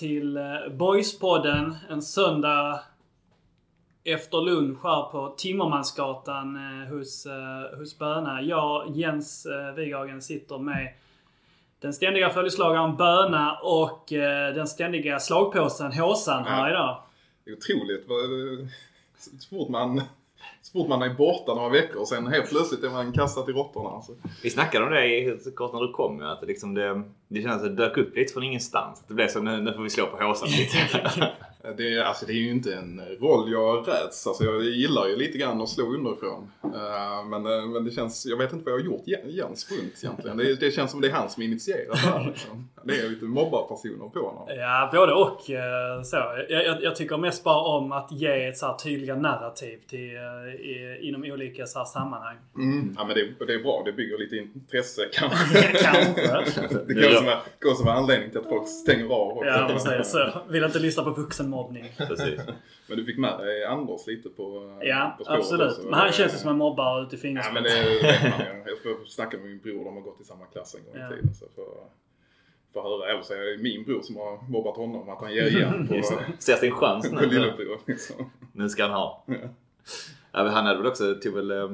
till eh, Boyspodden en söndag efter lunch här på Timmermansgatan eh, hos, eh, hos Böna. Jag, Jens Wighagen, sitter med den ständiga följeslagaren Böna och den ständiga slagpåsen Håsan här Ja. idag. Det är otroligt. Så fort man, så fort man är borta några veckor sen helt plötsligt är man kastad till råttorna. Alltså. Vi snackade om det i- så kort när du kom. Att det, liksom det, det kändes att det dök upp lite från ingenstans. Det blev så nu, nu får vi slå på håsan lite. Det, är, alltså, det är ju inte en roll jag räds. Alltså, jag gillar ju lite grann att slå underifrån. Eh, men, eh, men det känns, jag vet inte vad jag har gjort Jen- Jens runt egentligen. Det, det känns som det är han som initierat det här. Liksom. Det är lite mobbarpersoner på honom. Ja, både och. eh, Så. Jag, jag, jag tycker mest bara om att ge ett så här tydliga narrativ till, i, inom olika så här sammanhang. Mm. Ja, men det, det är bra. Det bygger lite intresse kanske. Kanske. Det kan också vara anledning till att folk stänger av också. Ja, precis. Så. Vill inte lyssna på Precis. Men du fick med dig Anders lite på, Ja, på spåret absolut. också. Men han känns ju som en mobbare ute i Ja fingerspetsarna. men det vet man ju. Jag får snacka med min bror, de har gått i samma klass en gång Ja. i tiden. Så får, får höra. Eller så är det min bror som har mobbat honom, att han ger igen på. Ser sin chans nu. lillebror. Liksom. Nu ska han ha. Ja. Ja, men han hade väl också, tog väl, eh,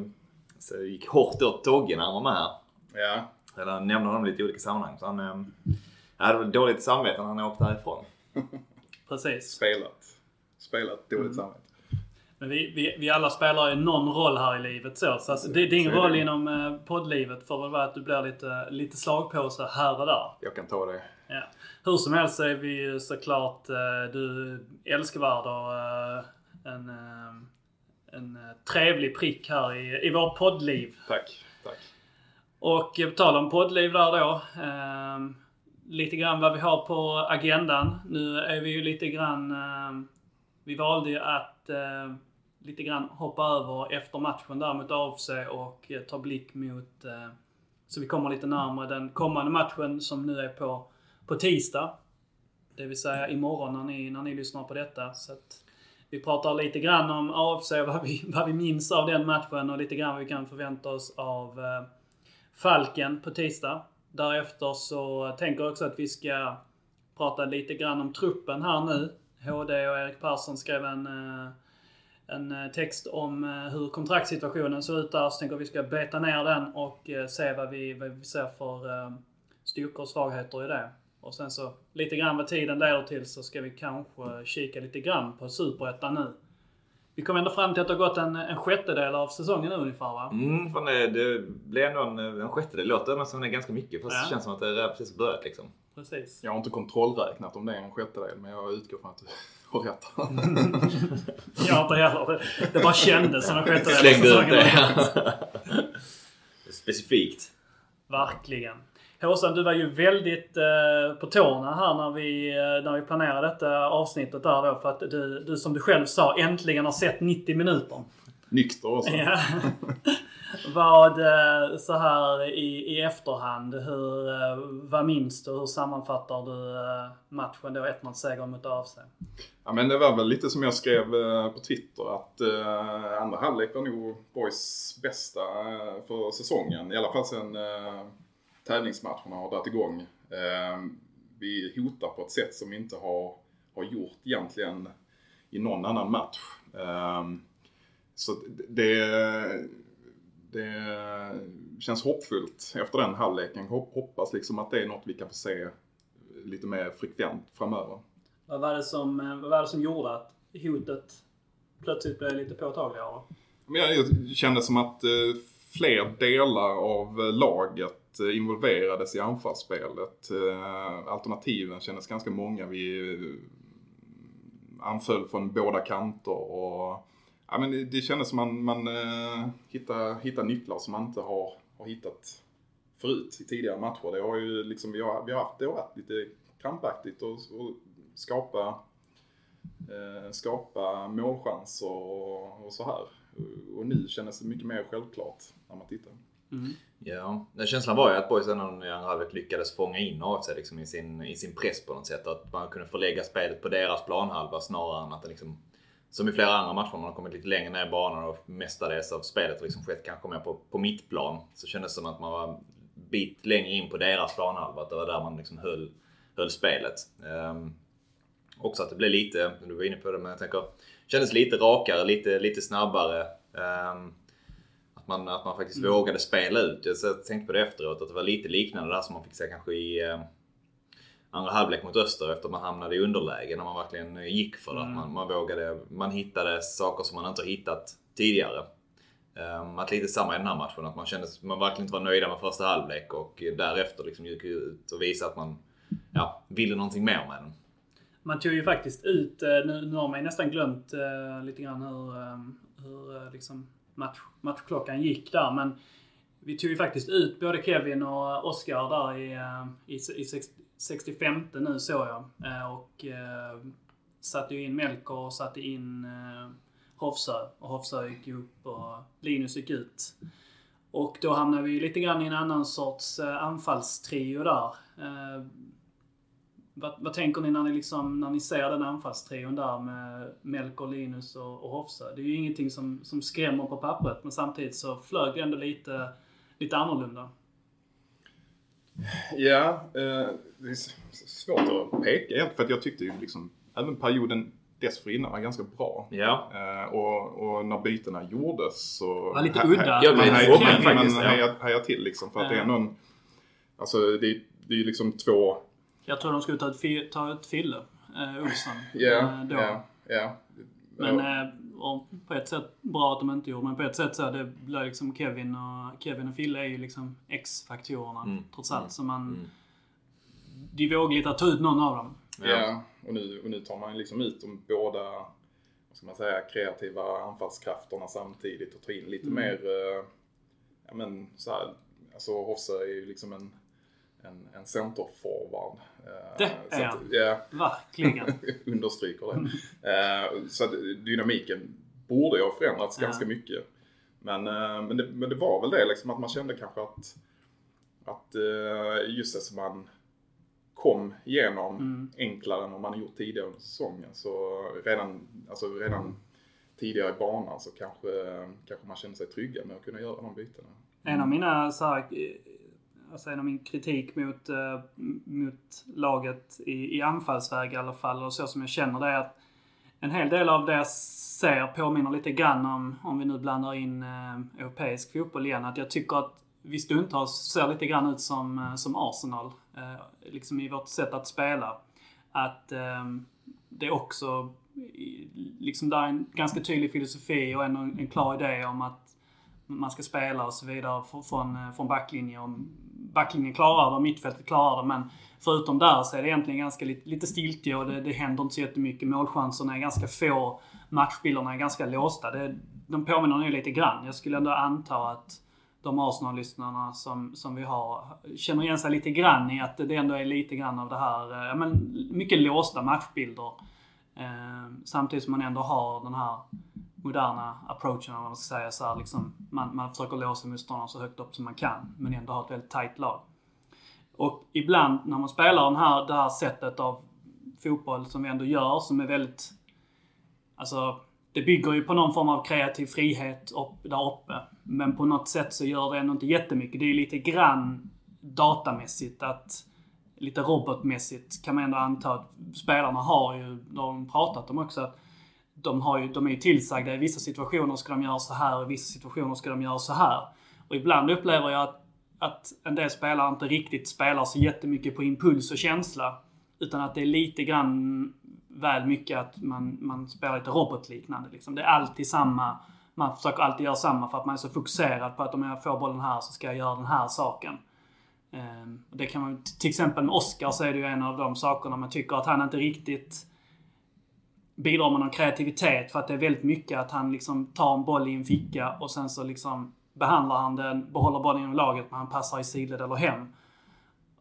så gick hårt åt Togge när han var med här. Ja, Eller nämnde honom lite i olika sammanhang. Så han eh, hade väl dåligt samvete när han åkte härifrån. Precis. spelat. Spelat dåligt Mm. samvete. Men vi, vi, vi alla spelar ju någon roll här i livet så. så alltså, det, din Så roll det. inom eh, poddlivet får väl vara att du blir lite, lite slagpåse här och där. Jag kan ta det. Ja. Hur som helst så är vi ju såklart eh, du älskvärd och eh, en, en trevlig prick här i, i vårt poddliv. Tack. Tack. Och på tal om poddliv där då. Lite grann vad vi har på agendan. Nu är vi ju lite grann... Eh, vi valde ju att eh, lite grann hoppa över efter matchen där mot AFC och eh, ta blick mot... Eh, så vi kommer lite närmare den kommande matchen som nu är på, på tisdag. Det vill säga imorgon när ni, när ni lyssnar på detta. Så att vi pratar lite grann om AFC, vad vi, vad vi minns av den matchen och lite grann vad vi kan förvänta oss av eh, Falken på tisdag. Därefter så tänker jag också att vi ska prata lite grann om truppen här nu. HD och Erik Persson skrev en, eh, en eh, text om eh, hur kontraktssituationen ser ut där. Så tänker jag att vi ska beta ner den och se vad vi, vad vi ser för styrkor och svagheter i det. Och sen så lite grann vad tiden leder till så ska vi kanske kika lite grann på Superettan nu. Vi kom ändå fram till att det har gått en, en sjättedel av säsongen nu ungefär va? Mm, fan det, det blev ändå en, en sjättedel. Låter som det är ganska mycket. Fast Ja. det känns som att det är precis börjat liksom. Precis. Jag har inte kontrollräknat om det är en sjättedel, men jag utgår från att du har rätt. Jag har inte heller. Det, det bara kändes som en sjättedel av Slängde ut det. Specifikt. Verkligen. Håsan, du var ju väldigt eh, på tårna här när vi, eh, när vi planerade detta avsnittet där då. För att du, du som du själv sa, äntligen har sett 90 minuter. Nykter också. Ja. Vad, eh, så här i, i efterhand, hur, eh, vad minns du? Hur sammanfattar du matchen då? 1-0 seger mot AFC. Ja men det var väl lite som jag skrev på Twitter att andra halvlek var nog Boys bästa för säsongen. I alla fall sen tävlingsmatcherna har dragit igång. Eh, vi hotar på ett sätt som vi inte har, har gjort egentligen i någon annan match. Eh, så det, det känns hoppfullt efter den halvleken. Hop- Hoppas liksom att det är något vi kan få se lite mer frekvent framöver. Vad var det som, eh, vad var det som gjorde att hotet plötsligt blev lite påtagligare? Men jag kände som att eh, fler delar av eh, laget Eh, involverades i anfallsspelet. Eh, alternativen kändes ganska många. Vi eh, anföll från båda kanter och ja, men det, det kändes som man, man eh, hittar, hittar nycklar som man inte har, har hittat förut i tidigare matcher. Det har ju liksom, vi har, vi har haft, det har varit lite krampaktigt att och skapa eh, skapa målchanser och, och så här. Och nu kändes det mycket mer självklart när man tittar. Mm. Ja, den känslan var ju att Boys ändå i andra halvlek lyckades fånga in AFC liksom i, sin, i sin press på något sätt. Att man kunde förlägga spelet på deras planhalva snarare än att det liksom som i flera andra matcher, man har kommit lite längre ner i banan och mestadels av spelet har liksom skett kanske mer på, på mittplan. Så kändes det som att man var bit längre in på deras planhalva. Att det var där man liksom höll, höll spelet. Um, också att det blev lite, du var inne på det, men jag tänker kändes lite rakare, lite, lite snabbare. Um, att, man, att man faktiskt mm. vågade spela ut. Jag tänkte på det efteråt, att det var lite liknande där som man fick se kanske i um, andra halvlek mot Öster efter man hamnade i underläge. När man verkligen gick för det. Mm. Man, man vågade, man hittade saker som man inte har hittat tidigare. Um, att lite samma i den här matchen. Att man kände att man verkligen inte var nöjda med första halvlek och därefter liksom gick ut och visade att man ja, ville någonting mer med den. Man tog ju faktiskt ut, eh, nu, nu har man ju nästan glömt uh, lite grann hur, um, hur uh, liksom match, matchklockan gick där. Men vi tog ju faktiskt ut både Kevin och Oskar där i, eh, i, i 65 nu såg jag. Eh, och eh, satte ju in Melker och satte in Hofsö. Och Hofsö gick upp och Linus gick ut. Och då hamnade vi lite grann i en annan sorts anfallstrio där. Vad, vad, tänker ni när ni, liksom, när ni ser den anfallstrion där med Melker, Linus och, och Hofsa? Det är ju ingenting som, som skrämmer på pappret men samtidigt så flög det ändå lite, lite annorlunda. Ja, eh, det är svårt att peka egentligen för att jag tyckte ju liksom även perioden dessförinnan var ganska bra. Ja. Eh, och, och när bytena gjordes så... Var lite udda. Ja, man hajade haja till liksom för att ja. det är någon... Alltså det, det är ju liksom två jag tror de skulle ta ett, ta ett Fille, eh, Olsson. Ja, ja, ja. Men eh, på ett sätt bra att de inte gjorde, men på ett sätt så är det blir liksom Kevin och, Kevin och Fille är ju liksom X-faktorerna mm. trots allt. Så man... Mm. Det är vågligt att ta ut någon av dem. Ja, och nu, och nu tar man liksom ut de båda vad ska man säga, kreativa anfallskrafterna samtidigt och tar in lite mm. mer, eh, ja men så här, alltså Hosse är ju liksom en en, en centerforward. Eh, det är han. Ja, Verkligen. understryker det. Eh, så dynamiken borde ju ha förändrats ja. ganska mycket. Men, eh, men, det, men det var väl det liksom att man kände kanske att, att just det som man kom igenom mm. enklare än vad man gjort tidigare under säsongen. Så redan, alltså redan tidigare i banan så kanske, kanske man kände sig trygga med att kunna göra de bytena. En av mina så här, vad säger min kritik mot, uh, mot laget i, i anfallsväg i alla fall och så som jag känner det är att en hel del av det jag ser påminner lite grann om, om vi nu blandar in uh, europeisk fotboll igen, att jag tycker att vi stundtals ser lite grann ut som, eh, som Arsenal. Uh, liksom i vårt sätt att spela. Att um, det också, liksom där är en ganska tydlig filosofi och en, en klar idé om att man ska spela och så vidare från, från backlinjen backlinjen klarar det och mittfältet klarar det. Men förutom där så är det egentligen ganska lite, lite stiltje och det, det händer inte så jättemycket. Målchanserna är ganska få. Matchbilderna är ganska låsta. Det, de påminner nu lite grann. Jag skulle ändå anta att de Arsenal-lyssnarna som, som vi har känner igen sig lite grann i att det ändå är lite grann av det här, eh, ja men mycket låsta matchbilder. Eh, samtidigt som man ändå har den här moderna approachen, om man ska säga så här, liksom, man, man försöker låsa motståndaren så högt upp som man kan, men ändå ha ett väldigt tight lag. Och ibland när man spelar den här, det här sättet av fotboll som vi ändå gör, som är väldigt... Alltså, det bygger ju på någon form av kreativ frihet upp, där uppe. Men på något sätt så gör det ändå inte jättemycket. Det är ju lite grann datamässigt att lite robotmässigt kan man ändå anta att spelarna har ju, det har de pratat om också, att de, har ju, de är ju tillsagda i vissa situationer ska de göra så här, och i vissa situationer ska de göra så här. Och ibland upplever jag att, att en del spelare inte riktigt spelar så jättemycket på impuls och känsla. Utan att det är lite grann väl mycket att man, man spelar lite robotliknande. Liksom. Det är alltid samma. Man försöker alltid göra samma för att man är så fokuserad på att om jag får bollen här så ska jag göra den här saken. Ehm, det kan man, till exempel med Oscar så är det ju en av de sakerna man tycker att han inte riktigt bidrar med någon kreativitet för att det är väldigt mycket att han liksom tar en boll i en ficka och sen så liksom behandlar han den, behåller bollen inom laget men han passar i sidled eller hem.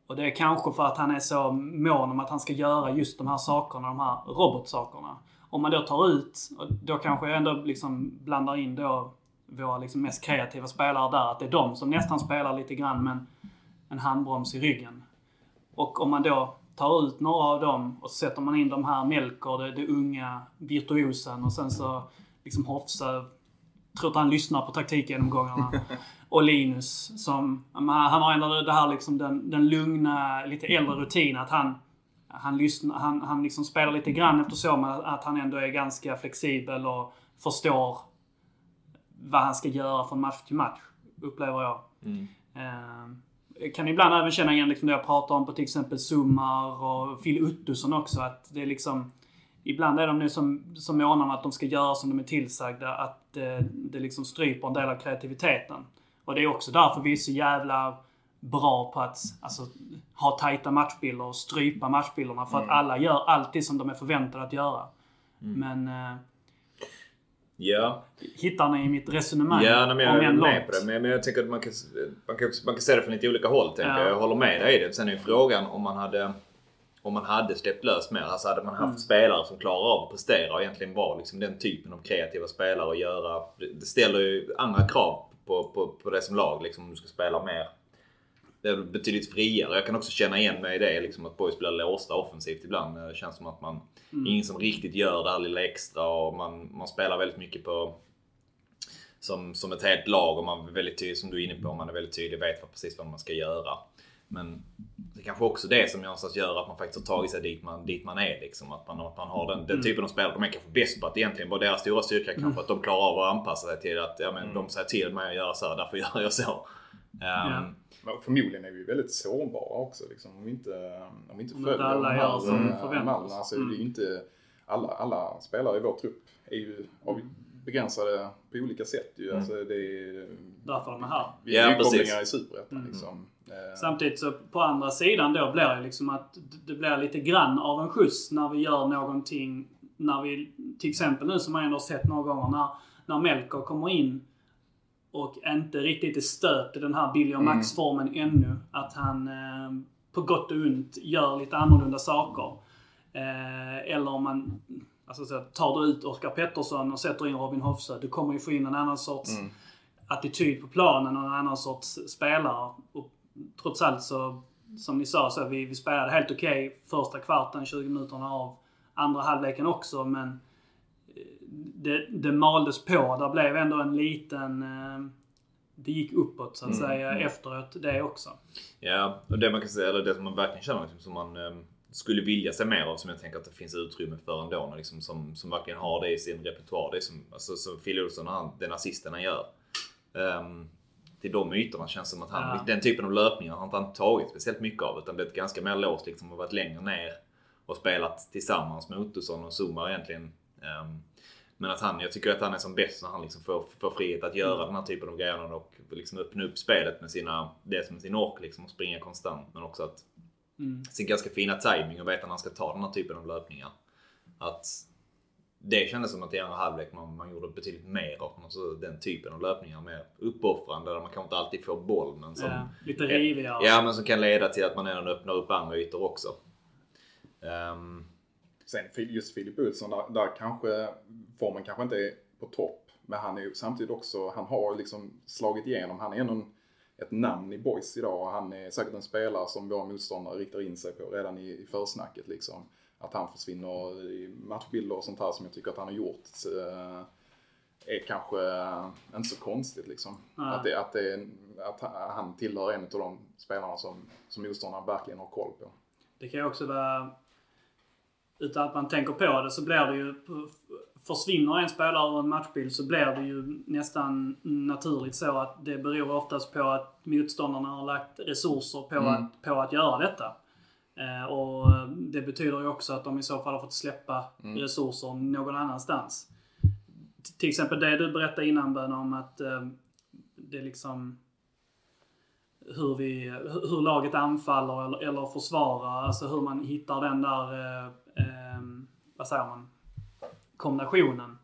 Och det är kanske för att han är så mån om att han ska göra just de här sakerna, de här robotsakerna. Om man då tar ut, då kanske jag ändå liksom blandar in då våra liksom mest kreativa spelare där, att det är de som nästan spelar lite grann med en handbroms i ryggen. Och om man då tar ut några av dem och så sätter man in de här Melker, det, det unga virtuosen och sen så liksom Hofsa. Tror att han lyssnar på taktikgenomgångarna. och Linus som, han har ändå det här liksom den, den lugna, lite äldre rutinen att han han, lyssnar, han, han liksom spelar lite grann eftersom att han ändå är ganska flexibel och förstår vad han ska göra från match till match. Upplever jag. Mm. Eh, kan ibland även känna igen liksom det jag pratar om på till exempel Summar och Phil Uttusson också. Att det är liksom... Ibland är de nu som, som månar att de ska göra som de är tillsagda. Att eh, det liksom stryper en del av kreativiteten. Och det är också därför vi är så jävla bra på att alltså, ha tajta matchbilder och strypa matchbilderna. För mm. att alla gör alltid som de är förväntade att göra. Mm. Men... Ja. Hittar ni mitt resonemang? Ja, nej, men jag är med på det. Men, men jag tänker att man kan, man, kan, man kan se det från lite olika håll. Tänker ja. jag. håller med dig i det. Sen är ju frågan om man hade om man hade släppt lös mer. Alltså hade man haft mm. spelare som klarar av att prestera och egentligen vara liksom den typen av kreativa spelare och göra... Det ställer ju andra krav på, på, på det som lag. Liksom, om du ska spela mer det är betydligt friare. Jag kan också känna igen mig i det, liksom att boys blir låsta offensivt ibland. Det känns som att man, mm. ingen som riktigt gör det här lilla extra och man, man spelar väldigt mycket på som, som ett helt lag och man är väldigt tydlig, som du är inne på, man är väldigt tydlig, vet precis vad man ska göra. Men det är kanske också det som någonstans gör att man faktiskt har tagit sig dit man, dit man är. Liksom. Att, man, att man har den, den mm. typen av spelare. De är kanske bäst på att egentligen vara deras stora styrka mm. kanske att de klarar av att anpassa sig till att ja, men, mm. de säger till mig att göra så här, därför gör jag så. Um, ja. Förmodligen är vi väldigt sårbara också liksom, om vi inte, om vi inte följer alla de här som förväntas. Alltså, mm. det är inte, alla, alla spelare i vår trupp är ju begränsade på olika sätt ju. Mm. Alltså, det är, Därför de är här. Vi är ja, kopplingar i Superettan mm. liksom. Eh. Samtidigt så på andra sidan då blir det liksom att det blir lite grann av en skjuts när vi gör någonting. När vi, till exempel nu som man ändå har sett några gånger när, när Melker kommer in och inte riktigt är stöpt i den här Billy och mm. Max-formen mm. ännu. Att han eh, på gott och ont gör lite annorlunda saker. Eh, eller om man alltså, så, tar du ut Oskar Pettersson och sätter in Robin Hofsö. Du kommer ju få in en annan sorts mm. attityd på planen och en annan sorts spelare. Och trots allt så, som ni sa, så vi, vi spelade helt okej okay första kvarten, 20 minuterna av andra halvleken också. Men det, det maldes på. Där blev ändå en liten... Eh, det gick uppåt så att mm. säga mm. efteråt det också. Ja, och det man kan säga, eller det som man verkligen känner liksom, som man eh, skulle vilja se mer av som jag tänker att det finns utrymme för ändå. Liksom, som, som verkligen har det i sin repertoar. Det är som, alltså, som Phil Olsson, han, den assisten han gör. Um, till de ytorna känns som att han, ja. den typen av löpningar har han inte tagit speciellt mycket av. Utan blivit ganska mer låst liksom och varit längre ner och spelat tillsammans med Ottosson och Zuma egentligen. Um, men att han, jag tycker att han är som bäst när han liksom får, får frihet att göra mm. den här typen av grejer och liksom öppna upp spelet med sina, det som sin ork liksom och springa konstant. Men också att mm. sin ganska fina timing och veta när han ska ta den här typen av löpningar. Att det kändes som att i andra halvlek man, man gjorde betydligt mer av alltså den typen av löpningar. Mer uppoffrande där man kanske inte alltid får boll men som... Ja, lite riviga. Ja men som kan leda till att man ändå öppnar upp andra ytor också. Um, Sen just Filip Olsson, där, där kanske formen kanske inte är på topp. Men han är ju samtidigt också, han har liksom slagit igenom. Han är ändå ett namn i boys idag och han är säkert en spelare som våra motståndare riktar in sig på redan i, i försnacket liksom. Att han försvinner i matchbilder och sånt här som jag tycker att han har gjort eh, är kanske eh, inte så konstigt liksom. Att, det, att, det, att han tillhör en av de spelarna som, som motståndarna verkligen har koll på. Det kan ju också vara utan att man tänker på det så blir det ju... Försvinner en spelare ur en matchbild så blir det ju nästan naturligt så att det beror oftast på att motståndarna har lagt resurser på, mm. att, på att göra detta. Eh, och det betyder ju också att de i så fall har fått släppa mm. resurser någon annanstans. Till exempel det du berättade innan Bön om att eh, det liksom hur, vi, hur laget anfaller eller, eller försvarar. Alltså hur man hittar den där eh, ehm, vad säger man, kombinationen.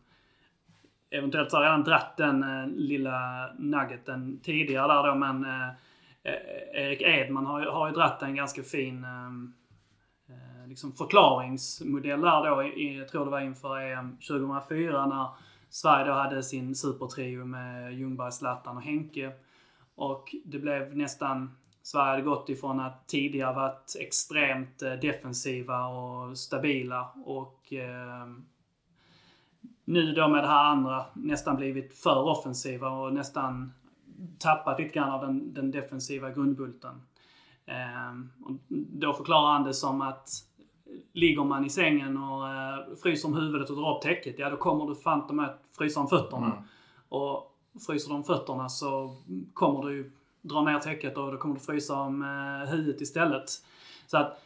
Eventuellt så har jag redan dratt den eh, lilla nuggeten tidigare där då men eh, eh Erik Edman har, har ju dratt en ganska fin ehm, eh, liksom förklaringsmodell där då, jag tror det var inför EM 2004 när Sverige då hade sin supertrio med Ljungberg, Zlatan och Henke. Och det blev nästan Sverige hade gått ifrån att tidigare varit extremt eh, defensiva och stabila och eh, nu då med det här andra nästan blivit för offensiva och nästan tappat lite grann av den, den defensiva grundbulten. Eh, och då förklarar han det som att ligger man i sängen och eh, fryser om huvudet och drar upp täcket, ja då kommer du fan att frysa om fötterna. Mm. Och fryser du om fötterna så kommer du dra ner täcket och då kommer du frysa om eh, huvudet istället. Så att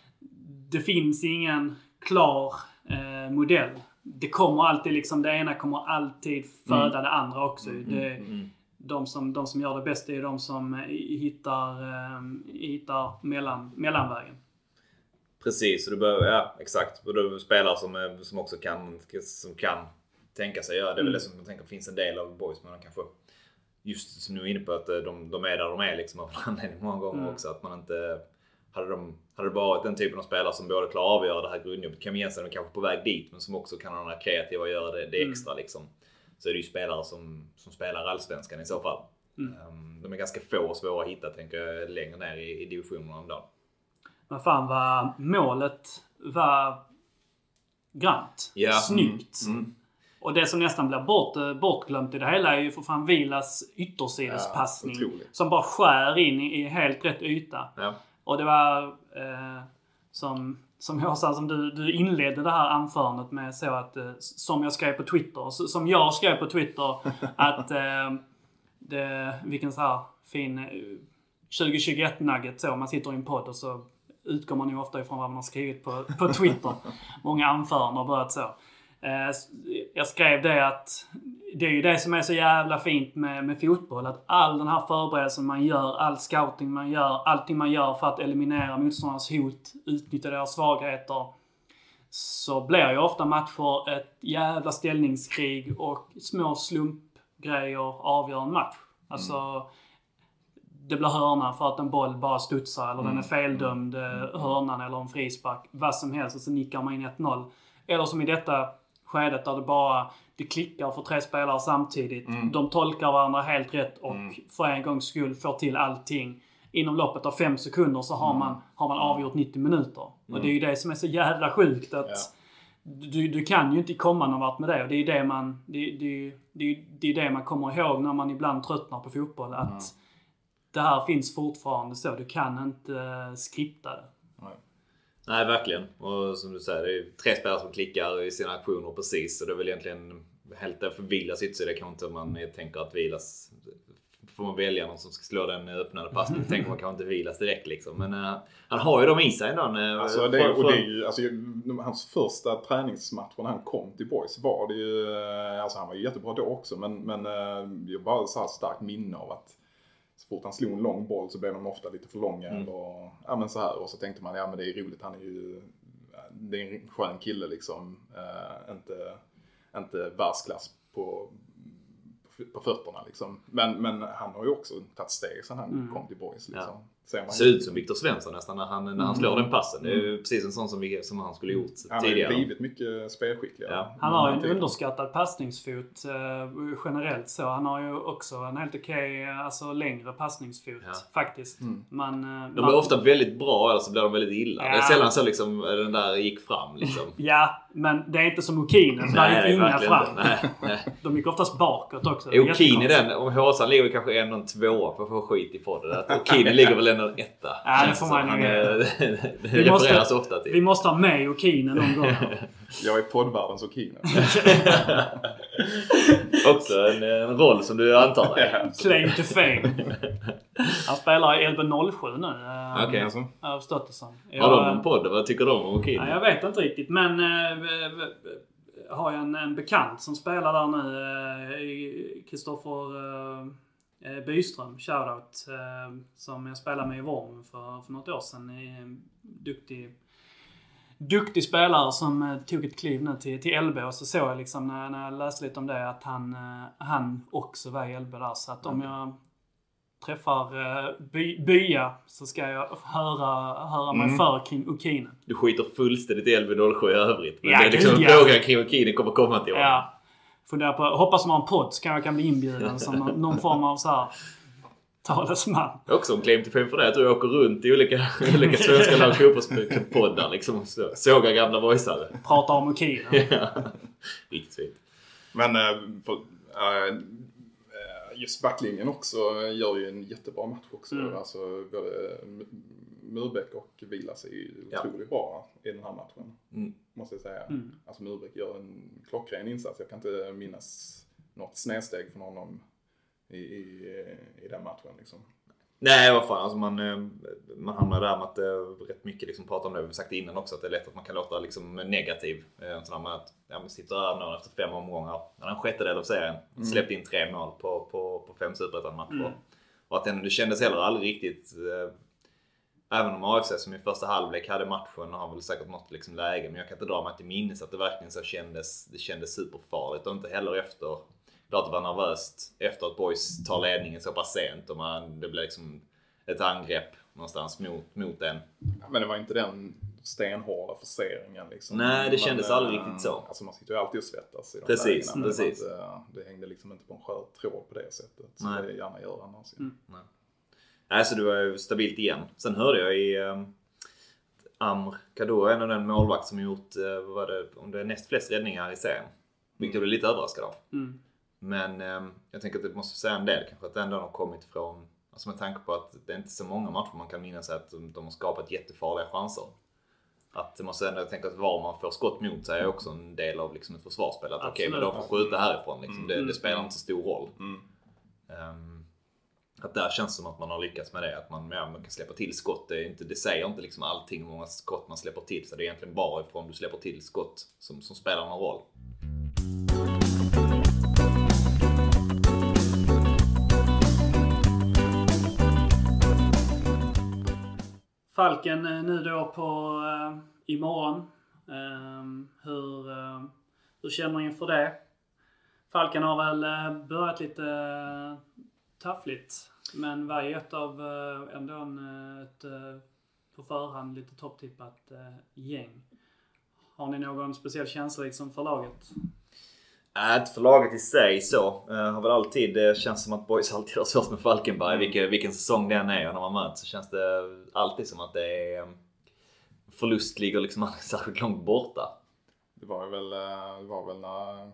det finns ingen klar eh, modell. Det kommer alltid liksom, det ena kommer alltid föda Mm. det andra också. Det, Mm. de, som, de som gör det bäst är de som eh, hittar, eh, hittar mellan, mellanvägen. Precis, och du behöver, ja exakt. Och du spelare som, eh, som också kan, som kan tänka sig göra det. Det är väl Mm. det som jag tänker finns en del av boys men kanske just som du är inne på att eh, de, de är där de är liksom av en anledning många gånger Mm. också. Att man inte hade, de, hade det bara varit den typen av spelare som både klarar av att avgöra det här grundjobbet, Cam Jensen är kanske på väg dit, men som också kan ha den här kreativa och göra det, det Mm. extra liksom. Så är det ju spelare som, som spelar allsvenskan i så fall. Mm. Um, de är ganska få och svåra att hitta tänker jag längre ner i, i divisionerna ändå. Men fan vad målet var grant. Ja. Snyggt. Mm. Och det som nästan blir bort, eh, bortglömt i det hela är ju för fan Vilas yttersidespassning. Ja, som bara skär in i, i helt rätt yta. Ja. Och det var eh, som, som jag sa, som du, du inledde det här anförandet med så att, eh, som jag skrev på Twitter, som jag skrev på Twitter, att eh, det, vilken så här fin eh, 2021-nugget så, man sitter i en podd och så utgår man ju ofta ifrån vad man har skrivit på, på Twitter. Många anföranden har börjat så. Eh, jag skrev det att det är ju det som är så jävla fint med, med fotboll. Att all den här förberedelsen man gör, all scouting man gör, allting man gör för att eliminera motståndarnas hot, utnyttja deras svagheter. Så blir ju ofta matcher ett jävla ställningskrig och små slumpgrejer avgör en match. Alltså, det blir hörna för att en boll bara studsar eller den är feldömd, eh, hörnan eller en frispark. Vad som helst och så nickar man in 1-0. Eller som i detta skedet där det bara det klickar för tre spelare samtidigt. De tolkar varandra helt rätt och för en gångs skull får till allting. Inom loppet av fem sekunder så har man, har man avgjort 90 minuter. Och det är ju det som är så jävla sjukt att Ja. du, du kan ju inte komma någon vart med det. Och det är ju det man, det, det, det, det, är det man kommer ihåg när man ibland tröttnar på fotboll. Att det här finns fortfarande så. Du kan inte uh, skripta det. Nej, verkligen. Och som du säger, det är tre spelare som klickar i sina aktioner precis. Så det är väl egentligen helt för Vilas yttersida kanske inte man tänker att Vilas... Får man välja någon som ska slå den öppnade passningen då tänker man kanske inte Vilas direkt liksom. Men uh, han har ju dem i sig ändå. Uh, Alltså, det, och det är ju, alltså, hans första träningsmatch när han kom till Boys var det ju, eh, alltså han var ju jättebra då också men, men eh, jag har bara så här starkt minne av att så fort han slog en lång boll så blev de ofta lite för långa Mm. eller, ja men så här och så tänkte man ja men det är roligt, han är ju, det är en skön kille liksom, eh, inte, inte världsklass på på fötterna liksom. Men, men han har ju också tagit steg sen han Mm. kom till Boys liksom. Ja. Ser man Ser ut som Viktor Svensson nästan när han, när han slår den passen. Det är Mm. ju precis en sån som, vi, som han skulle gjort Han har ju tidigare. blivit mycket spelskickligare. Ja. Han har ju en Mm. underskattad passningsfot eh, generellt så. Han har ju också en helt okej, alltså längre passningsfot Ja. faktiskt. Mm. Man, eh, De man- är ofta väldigt bra eller så blir de väldigt illa. Det är Ja. sällan så liksom den där gick fram liksom. Ja, men det är inte som Okinen. för Där gick inga fram. Nej, nej. De gick oftast bakåt också. Jättekonstigt. den, om Håsan ligger kanske en och två för att få skit i podden. Att Okini ligger väl en etta. Ja, det får man ju- är- Det Vi måste- refereras ofta till. Vi måste ha med Okinen någon gång. Jag är poddvärldens Okina. Också en, en roll som du antar dig. Ja, Claim to fame. Han spelar i Elben 07 nu. eh, Okej. Alltså, Har förstått det som. Har de en podd? Vad tycker de om Okini? Ja, jag vet inte riktigt men eh, har jag en, en bekant som spelar där nu. eh, Kristoffer eh, Byström, shoutout. eh, Som jag spelade med i Worm för, för något år sedan. Är en duktig, duktig spelare som eh, tog ett kliv nu till, till LB. Och så såg jag liksom när, när jag läste lite om det att han, eh, han också var i LB där. Så att om jag träffar eh, by, bya så ska jag höra, höra mig Mm. för kring Okinen. Du skiter fullständigt i LB07 i övrigt. Men Ja, det är liksom ja. frågan kring Okini kommer komma till honom. Ja. Funderar på, hoppas man har en podd så kan jag kan bli inbjuden som någon, någon form av så här talesman. Också en claim to fame för det. Jag tror jag åker runt i olika, olika svenska lags fotbollspoddar liksom. Så- Sågar gamla voiceare. Pratar om Okina. Ja. Riktigt fint. Men eh, för, eh, just backlinjen också gör ju en jättebra match också. Mm. Alltså både Murbeck och Vilas är ju Ja. otroligt bra i den här matchen. Mm. Måste jag säga. Mm. Alltså Murbeck gör en klockren insats. Jag kan inte minnas något snedsteg från honom i, i, i den matchen liksom. Nej, vad fan. Alltså man, eh, man hamnar där med att det är rätt mycket liksom prata om det. Vi har sagt det innan också att det är lätt att man kan låta liksom negativ. Eh, Sådär med att ja, man sitter där nu efter fem omgångar. Han är en sjättedel av serien. Släppt in tre mål på, på, på fem superettan-matcher. Mm. Och att det, det kändes heller aldrig riktigt... Eh, även om AFC som i första halvlek hade matchen och har väl säkert något liksom läge. Men jag kan inte dra mig till minnes att det verkligen så kändes, det kändes superfarligt. Och inte heller efter Klart det var nervöst efter att Boys tar ledningen så pass sent och man, det blev liksom ett angrepp någonstans mot, mot en. Men det var inte den stenhårda forceringen liksom. Nej, det kändes Men, aldrig eh, riktigt så. Alltså man sitter ju alltid och svettas i de Precis, lägena. det precis. Eh, det hängde liksom inte på en skör tråd på det sättet. Som Nej. det gärna gör annars. Mm. Nej, så det var ju stabilt igen. Sen hörde jag i um, Amr Kaddour, en av den målvakt som gjort, eh, vad var det, om det är näst flest räddningar i serien. Vilket jag blev lite överraskad av. Mm. Men ehm, jag tänker att det måste säga en del kanske att det ändå har kommit från, alltså med tanke på att det är inte så många matcher man kan minnas att de, de har skapat jättefarliga chanser. Att det måste ändå, jag tänker att var man får skott mot sig är också en del av liksom ett försvarsspel. Att okej, men de får skjuta härifrån liksom. det, Mm. det spelar inte så stor roll. Mm. Ehm, att där känns det som att man har lyckats med det. Att man, ja, man kan släppa till skott. Det, är inte, det säger inte liksom allting hur många skott man släpper till. Så det är egentligen bara ifrån du släpper till skott som, som spelar någon roll. Falken eh, nu då på uh, imorgon. Ehm, eh, hur, uh, hur känner ni inför det? Falken har väl eh, börjat lite taffligt. Men var ju ett av eh, ändå en, eh, ett eh, på förhand lite topptippat gäng. Har ni någon speciell känsla liksom för laget? Äh, inte för laget i sig så. Uh, har väl alltid, det känns som att boys alltid har svårt med Falkenberg. Vilken, vilken säsong den är och när man möts så känns det alltid som att det är förlust ligger liksom särskilt långt borta. Det var väl, det var väl när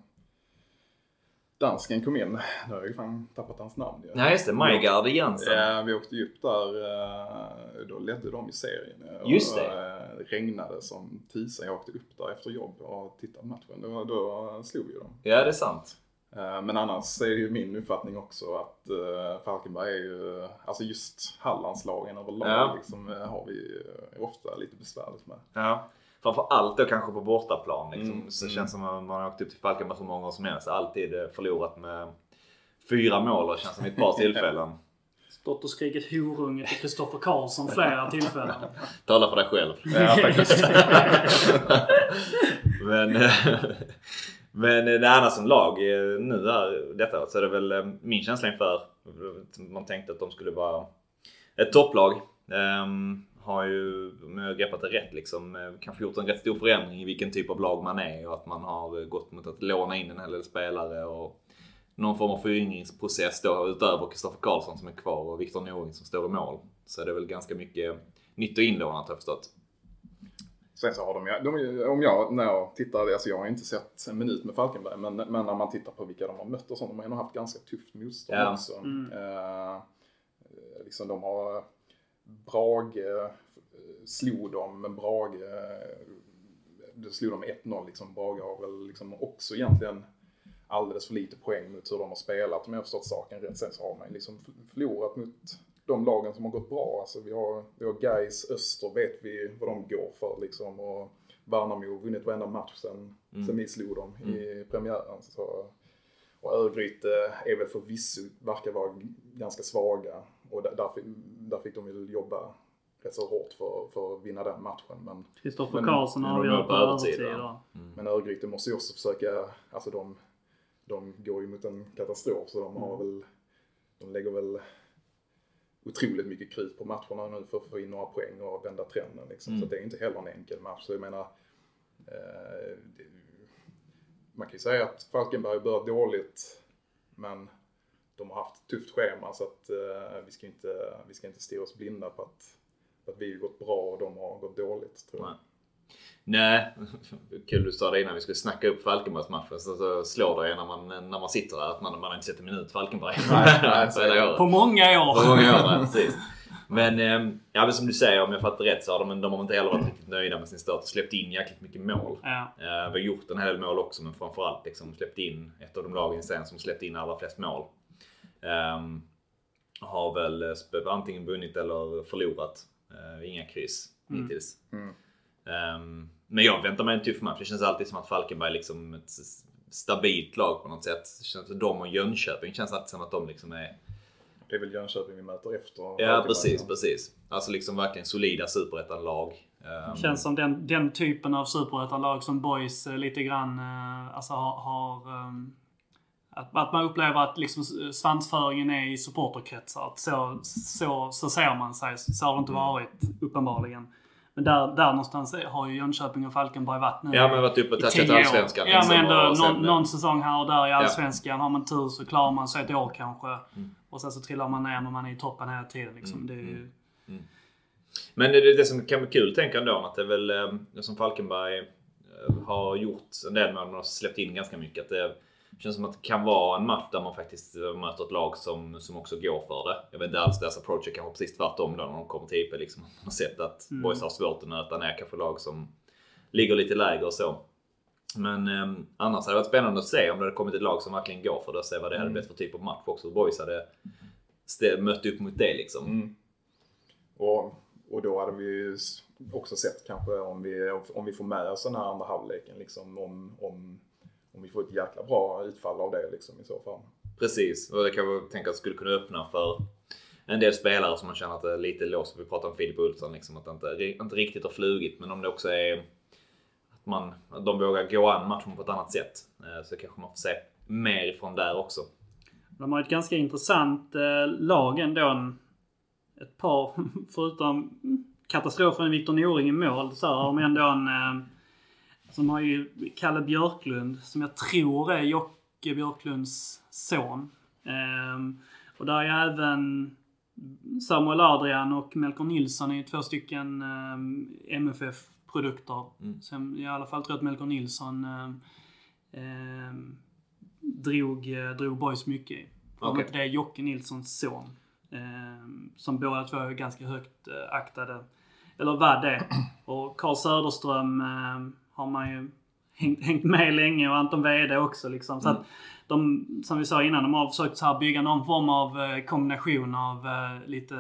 dansken kom in. Nu har jag ju fan tappat hans namn. Nej just det, Majgard Jensen. Ja, vi åkte ju upp där. eh, Då ledde de i serien. Just det. eh, Det regnade som tusan. Jag åkte upp där efter jobb och tittade på matchen. Då, då slog vi dem. Ja det är sant. Eh, Men annars är det ju min uppfattning också att eh, Falkenberg är ju, alltså just Hallandslagen överlag Ja. liksom, eh, har vi eh, ofta lite besvärligt med. Ja. Framför allt då kanske på bortaplan. Liksom. Mm, Så mm. känns som att man har åkt upp till Falkenberg så många gånger som helst. Alltid eh, förlorat med fyra mål och känns som ett par tillfällen. Stått och skrikit horunge till Kristoffer Karlsson flera tillfällen. Tala för dig själv. Ja, faktiskt. men, eh, men det annars som lag eh, nu här, detta så är det väl min känsla inför. Man tänkte att de skulle vara ett topplag. Har ju, om jag har greppat det rätt, liksom, eh, kanske gjort en rätt stor förändring i vilken typ av lag man är och att man har eh, gått mot att låna in en hel del spelare och någon form av föryngringsprocess då utöver Kristoffer Karlsson som är kvar och Viktor Norling som står i mål. Så är det väl ganska mycket nytt och inlånat har jag förstått. Sen så har de, ju- de om jag, när jag tittar, alltså jag har inte sett en minut med Falkenberg, men, men när man tittar på vilka de har mött och sånt, de har ändå haft ganska tufft motstånd Ja. också. Mm. Eh, liksom de har Brage eh, slog dem, men Brage, eh, det slog de med 1-0 liksom. Brage har väl liksom också egentligen alldeles för lite poäng mot hur de har spelat om jag har förstått saken rätt. Sen så har man liksom förlorat mot de lagen som har gått bra. Alltså vi har, vi har Gais Öster vet vi vad de går för liksom. Och Värnamo har vunnit varenda match sen, sen vi slog dem i premiären. Så, och Örgryte är väl förvisso, verkar vara ganska svaga. Och där, där, fick- där fick de väl jobba rätt så hårt för, för att vinna den matchen. Men, Kristoffer Karlsson är på övertid, då. men Örgryte måste ju också försöka, alltså de, de går ju mot en katastrof så de har väl, de lägger väl otroligt mycket krut på matcherna nu för att få in några poäng och vända trenden. Liksom. Mm. Så det är inte heller en enkel match. Så jag menar, eh, det, man kan ju säga att Falkenberg börjat dåligt, men de har haft ett tufft schema så att eh, vi ska inte, vi ska inte stirra oss blinda på att, på att vi har gått bra och de har gått dåligt. Tror jag. Nej. Nej, kul du sa det innan vi skulle snacka upp Falkenbergsmatchen. Så, så slår det när man, när man sitter där att man, man har inte sett en minut Falkenberg. nej, Så är det året. På många år. På många år, nej, precis. Men, ehm, ja, men som du säger, om jag fattar rätt så har de, de har inte heller varit riktigt nöjda med sin start och släppt in jäkligt mycket mål. Ja. Eh, Vi har gjort en hel del mål också, men framförallt liksom släppt in ett av de lagen serien som släppt in allra flest mål. Ehm, har väl eh, antingen vunnit eller förlorat. Eh, inga kryss Mm. hittills. Mm. Ehm, men jag väntar mig en tuff match. Det känns alltid som att Falkenberg är liksom ett stabilt lag på något sätt. Det känns att de och Jönköping känns alltid som att de liksom är... Det är väl Jönköping vi möter efter. Ja precis, precis. Alltså liksom verkligen solida superettan-lag. Ehm, Känns som den, den typen av superettanlag som Boys eh, lite grann alltså har... har ehm, att, att man upplever att liksom svansföringen är i supporterkretsar. Att så, så, så ser man sig. Så har det inte varit uppenbarligen. Men där, där någonstans är- har ju Jönköping och Falkenberg varit nu Ja men varit uppe och år. allsvenskan. Ja men liksom, ändå sen- någon, någon säsong här och där i allsvenskan. Har man tur så klarar man sig ett år kanske. Och sen så trillar man ner men man är i toppen hela tiden. Liksom. Det är ju, Men det, det som kan bli kul tänker jag ändå att det är väl eh, som Falkenberg eh, har gjort en del mål men har släppt in ganska mycket. Att det känns som att det kan vara en match där man faktiskt eh, möter ett lag som, som också går för det. Jag vet inte alls deras approach är kanske precis tvärtom då när de kommer till IP. Liksom. Man har sett att Mm. boys har svårt att nöta ner kanske lag som ligger lite lägre och så. Men eh, annars hade det varit spännande att se om det hade kommit ett lag som verkligen går för det och se vad det hade blivit för typ av match också. Hur Boys hade mött upp mot det liksom. Mm. Och, och då hade vi ju också sett kanske om vi, om vi får med oss den här andra halvleken. Liksom, om, om, om vi får ett jäkla bra utfall av det liksom, i så fall. Precis, och det kan jag tänka att skulle kunna öppna för en del spelare som man känner att det är lite låst. Vi pratar om Filip Olsson, liksom, att det inte, inte riktigt har flugit. Men om det också är att, man, att de vågar gå an matchen på ett annat sätt. eh, Så kanske man får se mer ifrån där också. De har ett ganska intressant eh, lag ändå. Ett par, förutom katastrofen Viktor Noring i mål, så har de ändå en... Som har ju Kalle Björklund, som jag tror är Jocke Björklunds son. Eh, och där är även Samuel Adrian och Melker Nilsson är ju två stycken eh, MFF-produkter. Mm. Som jag i alla fall tror att Melker Nilsson eh, eh, drog, eh, drog boys mycket i. Om inte det är Jocke Nilssons son. Som båda två är ganska högt eh, aktade. Eller var det. Och Carl Söderström har man ju hängt, hängt med länge och Anton Wede också liksom. Så att de, som vi sa innan, de har försökt så här bygga någon form av eh, kombination av eh, lite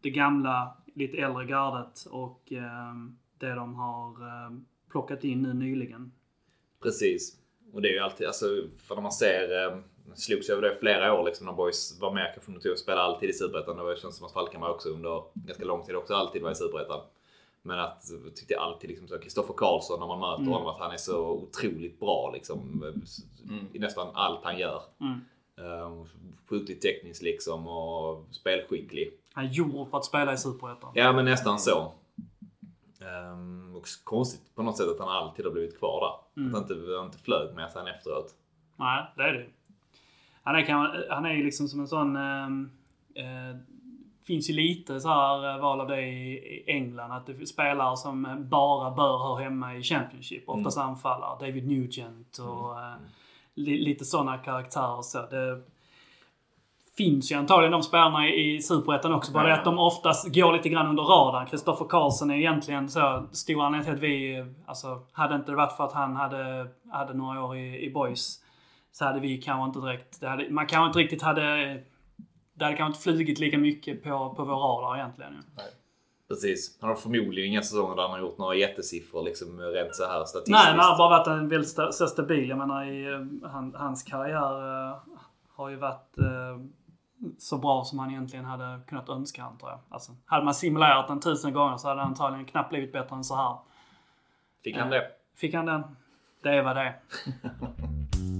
det gamla, lite äldre gardet och eh, det de har plockat in nu nyligen. Precis. Och det är ju alltid, alltså, för när man ser, slogs över det flera år liksom när boys var med kanske från och spelade alltid i Superettan. Det känns som att Falkenberg också under ganska lång tid också alltid var i Superettan. Men att jag tyckte alltid liksom så Kristoffer Karlsson när man möter Mm. honom att han är så otroligt bra liksom i nästan allt han gör. Mm. Um, Sjukligt tekniskt liksom och spelskicklig. Han är gjord för att spela i Superettan. Ja men nästan så. Um, och konstigt på något sätt att han alltid har blivit kvar där. Mm. Att han inte, inte flög med sig efteråt. Nej, det är det Han är, han är liksom som en sån... ehm, Eh, finns ju lite så här eh, val av det i England. Att det finns spelare som eh, bara bör höra hemma i Championship. Oftast anfallare. David Nugent och eh, li, lite sådana karaktärer. Så det finns ju antagligen de spelarna i i Superettan också. Bara det att de oftast går lite grann under radarn. Kristoffer Karlsson är egentligen så stor anledning till att vi... Alltså, hade inte det varit för att han hade, hade några år i, i Boys så hade vi kanske inte direkt... Hade, man kanske inte riktigt hade... Det hade kanske inte flugit lika mycket på, på vår radar egentligen. ju. Precis. Han har förmodligen inga säsonger där han har gjort några jättesiffror liksom rent så här statistiskt. Nej, han har bara varit en väldigt så stabil. Jag menar, i, eh, han, hans karriär eh, har ju varit eh, så bra som han egentligen hade kunnat önska, antar jag. Alltså, hade man simulerat den tusen gånger så hade han antagligen knappt blivit bättre än så här. Fick han det? Fick han den? Det var det.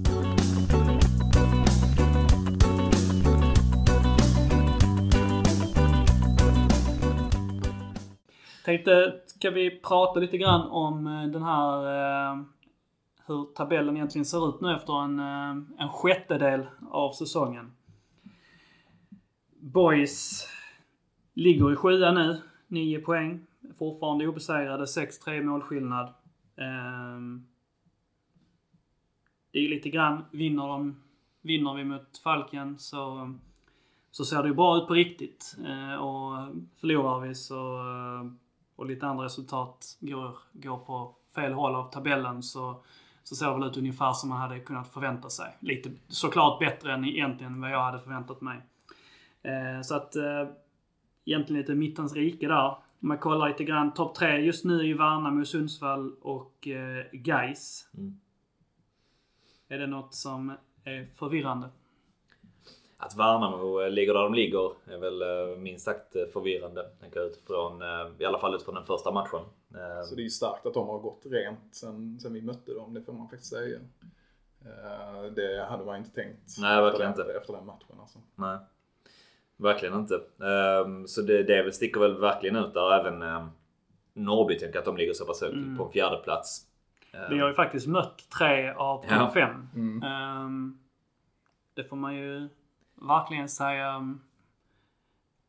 Tänkte, ska vi prata lite grann om eh, den här eh, hur tabellen egentligen ser ut nu efter en, eh, en sjättedel av säsongen. Boys ligger i sjua nu. 9 poäng. Fortfarande obesegrade. 6-3 målskillnad. Eh, det är lite grann, vinner, de, vinner vi mot Falken så, så ser det ju bra ut på riktigt. Eh, och förlorar vi så, eh, och lite andra resultat går, går på fel håll av tabellen så, så ser det väl ut ungefär som man hade kunnat förvänta sig. Lite, såklart bättre än egentligen vad jag hade förväntat mig. Eh, så att eh, egentligen lite mittens rike där. Om man kollar lite grann. Topp tre just nu är ju Värnamo, Sundsvall och eh, Gais. Mm. Är det något som är förvirrande? Att Värnamo ligger där de ligger är väl eh, minst sagt eh, förvirrande. Tänker jag utifrån, eh, I alla fall utifrån den första matchen. Eh, Så det är ju starkt att de har gått rent sen, sen vi mötte dem, det får man faktiskt säga. Eh, Det hade man inte tänkt Nej, verkligen efter, inte. Den, efter den matchen. Alltså. Nej. Verkligen inte. Så det, det väl- sticker väl verkligen ut där. Även Norrby tänker att de ligger så pass högt Mm. på en fjärde plats. Vi har ju faktiskt mött tre av Ja. fem. Mm. Ehm, det får man ju verkligen säga um,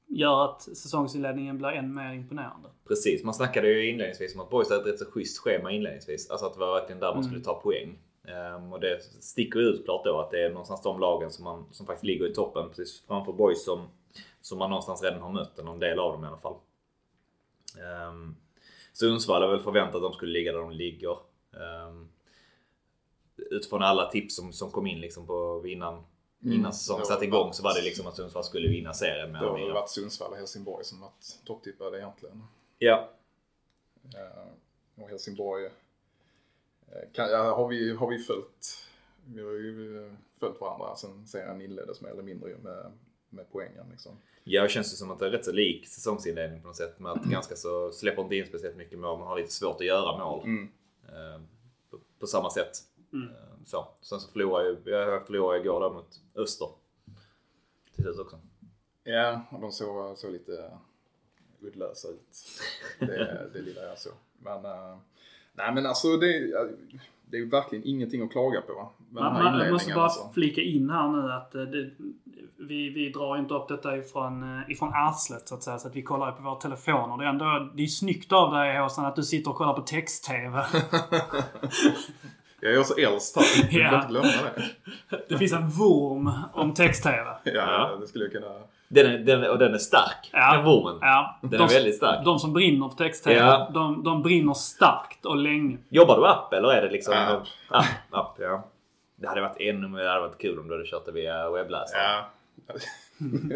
gör att säsongsinledningen blir än mer imponerande. Precis, man snackade ju inledningsvis om att Boys hade ett rätt så schysst schema inledningsvis. Alltså att det var verkligen där man Mm. skulle ta poäng. Ehm, och det sticker ut klart då att det är någonstans de lagen som, man, som faktiskt ligger i toppen precis framför Boys som, som man någonstans redan har mött, någon del av dem i alla fall. Um, Sundsvall är väl förväntat att de skulle ligga där de ligger. Um, utifrån alla tips som, som kom in liksom på innan, innan Mm. säsongen Det satte igång så var det liksom att Sundsvall skulle vinna serien. Med Det har fyra. varit Sundsvall och Helsingborg som varit topptippade egentligen. Ja, Eh, Och Helsingborg eh, kan, ja, har, vi, har vi följt, vi har ju eh, följt varandra sen serien inleddes mer eller mindre med, med poängen liksom. Ja, det känns ju som att det är rätt så lik säsongsinledning på något sätt. Med att ganska så släpper inte in speciellt mycket mål. Man har lite svårt att göra mål. Mm. På, på samma sätt. Mm. Eh, så. Sen så förlorade ju, jag förlorade igår där mot Öster. Till slut också. Ja, och de såg, såg lite uddlösa ut. Det, det lilla jag såg. Men, eh, nej men alltså det, det är ju verkligen ingenting att klaga på. Man, man, jag måste bara alltså. flika in här nu att eh, det, vi, vi drar inte upp detta ifrån, eh, ifrån arslet så att säga. Så att vi kollar på våra telefoner. Det är ändå det är snyggt av dig Håsan att du sitter och kollar på text-tv. Jag är också äldst här. Du Ja. inte glömma det. Det finns en vurm om text-tv. Ja, Ja. det skulle jag kunna... Den är, den, och den är stark. Ja. Den vurmen. Ja, Den de, är väldigt stark. de som brinner på text-tv, Ja. de, de brinner starkt och länge. Jobbar du app eller är det liksom... App. App, app ja. Det hade varit ännu mer, det hade varit kul om du hade kört det via webbläsare. Ja.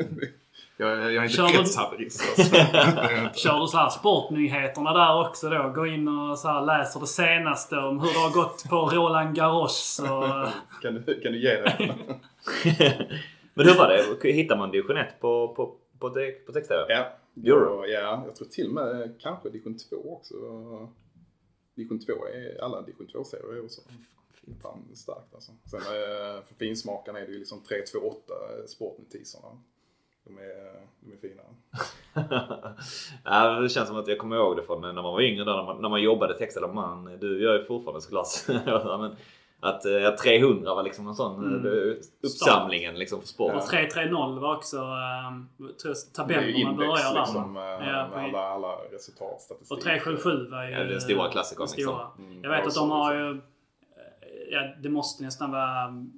jag, jag är inte Kör. Alltså. Inte. Kör du så här sportnyheterna där också då? Går in och så här läser det senaste om hur det har gått på Roland Garros och... Kan du, kan du ge det? Men hur var det? Hittar man division 1 på, på, på, på text-tv? Ja. Och, ja, jag tror till och med kanske division 2 också. Division 2 är alla division 2-serier är också. Fan starkt alltså. Sen eh, för finsmakarna är det ju liksom 328 sportnotiserna. De är, de är fina. ja, det känns som att jag kommer ihåg det från när man var yngre. Där, när, man, när man jobbade text eller man. Du gör ju fortfarande såklart. Ja, men att eh, 300 var liksom en sån Mm. mm. uppsamlingen liksom för sport. Och 3-3-0 var också um, index börjar där. liksom. eh, Ja, med alla, alla resultat, statistik. Och 377 var ju... Ja, den stora klassikern, stora. liksom. Mm, Jag vet att de har ju... Ja, det måste nästan vara... ehm,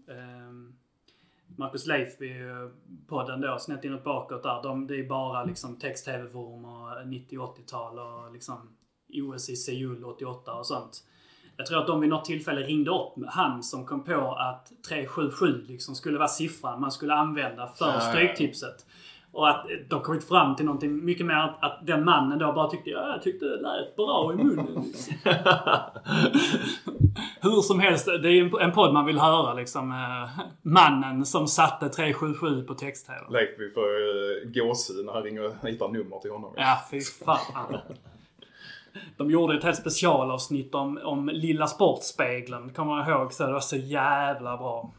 Marcus Leifby-podden då, snett inåt bakåt där. De, det är bara liksom text-tv-forum och 90-80-tal och liksom OS i Seoul 88 och sånt. Jag tror att de vid något tillfälle ringde upp han som kom på att 377 liksom skulle vara siffran man skulle använda för ja. Stryktipset. Och att de kommit fram till någonting mycket mer att, att den mannen då bara tyckte ja, jag tyckte det lät bra i munnen. Hur som helst, det är en- en podd man vill höra liksom. eh, Mannen som satte 377 på text-tv. Leifby får uh, gåshud när han ringer och hittar nummer till honom. Ja, fy fan. De gjorde ett helt specialavsnitt om, om Lilla Sportspegeln. Kommer jag ihåg? Så det var så jävla bra.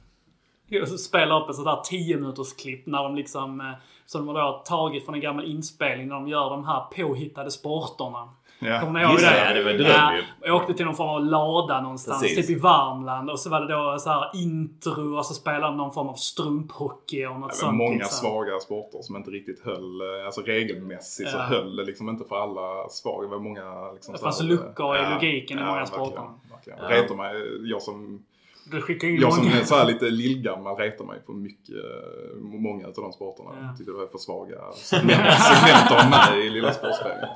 Jag spelar upp ett sånt där 10 minuters klipp när de liksom... eh, Som de har då tagit från en gammal inspelning när de gör de här påhittade sporterna. Ja. Kommer ni ihåg det? det, ja, det var- var ja, jag åkte till någon form av lada någonstans, Precis. typ i Värmland. Och så var det då så här intro och så spelade de någon form av strumphockey och något var sånt. många liksom. svaga sporter som inte riktigt höll, eh, alltså regelmässigt så Ja. höll det liksom inte för alla svaga. Det var många liksom Det så fanns här- luckor i logiken i många verkligen, sporter. verkligen. Ja. Retar mig, jag som, Du skickade in jag som många. är så här lite lillgammal retar mig på mycket, eh, många av de sporterna. Ja. Jag tyckte det var för svaga segment, av mig i Lilla Sportspegeln.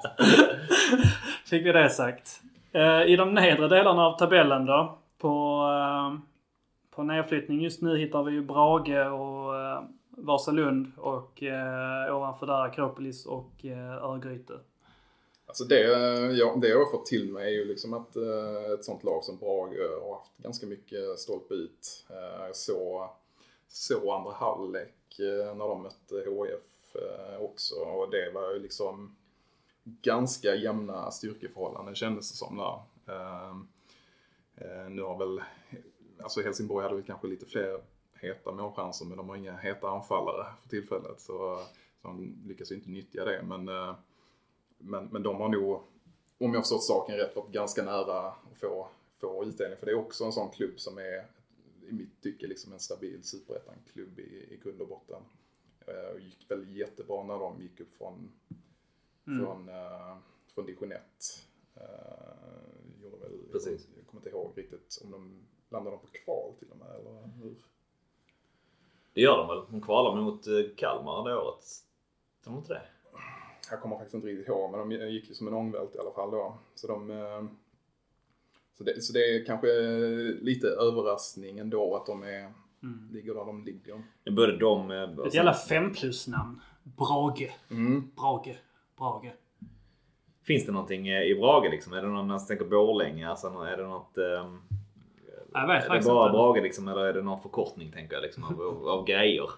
Fick vi det sagt. Eh, I de nedre delarna av tabellen då. På, eh, på nedflyttning just nu hittar vi ju Brage och Vasalund. Och ovanför där Akropolis och Örgryte. Alltså det, ja, det jag har fått till mig är ju liksom att eh, ett sånt lag som Brage har haft ganska mycket stolpe ut. Eh, jag såg, andra halvlek eh, när de mötte HIF eh, också och det var ju liksom ganska jämna styrkeförhållanden kändes det som där. Eh, eh, nu har väl, alltså Helsingborg hade väl kanske lite fler heta målchanser men de har inga heta anfallare för tillfället så, så de lyckas ju inte nyttja det men eh, men, men de har nog, om jag förstått saken rätt, varit ganska nära att få, få utdelning. För det är också en sån klubb som är, i mitt tycke, liksom en stabil superettan-klubb i, i grund och botten. Eh, Och gick väl jättebra när de gick upp från, Mm. från, uh, från division 1. Uh, gjorde väl, Precis. Jag kommer inte ihåg riktigt om de landade de på kval till och med, eller hur? Det gör de väl? De kvalar mot eh, Kalmar det året. Tror de inte det? Jag kommer faktiskt inte riktigt ihåg, men de gick ju som en ångvält i alla fall då. Så de... eh, Så det, så det är kanske lite överraskning ändå att de är, Mm. ligger där de ligger. Det både de... Ett sen- jävla fem plus-namn. Brage. Mm. Brage. Brage. Finns det någonting eh, i Brage liksom? Är det någon, jag tänker Borlänge, alltså är det något... ehm, Jag vet är det bara. Brage liksom, eller är det någon förkortning tänker jag liksom av, av, av grejer?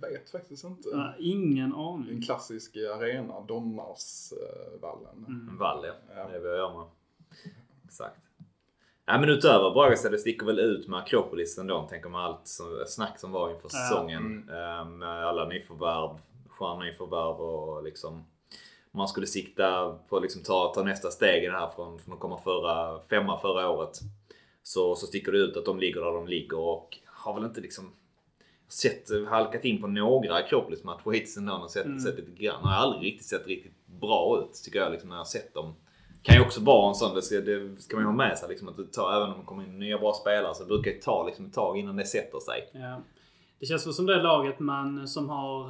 Jag vet faktiskt inte. Ja, ingen är en aning. klassisk arena, Donnarsvallen. Mm. Vall ja. Ja. Det är vad jag gör med. Exakt. Ja men utöver Brage så det sticker väl ut med Akropolis ändå. Tänker man allt som, snack som var inför Ja. säsongen. eh, Med alla nyförvärv, stjärnnyförvärv och liksom man skulle sikta på att liksom ta, ta nästa steg i det här från, från att komma förra, femma förra året. Så, så sticker det ut att de ligger där de ligger och har väl inte liksom sett, halkat in på några Akropolis-matcher hittills ändå och sett, Mm. sett lite grann. Har aldrig riktigt sett riktigt bra ut tycker jag liksom när jag har sett dem. Kan ju också vara en sån, det ska, det ska man ju ha med sig liksom att det tar, även om det kommer in nya bra spelare så brukar det ta liksom ett tag innan det sätter sig. Ja. Det känns väl som det laget man som har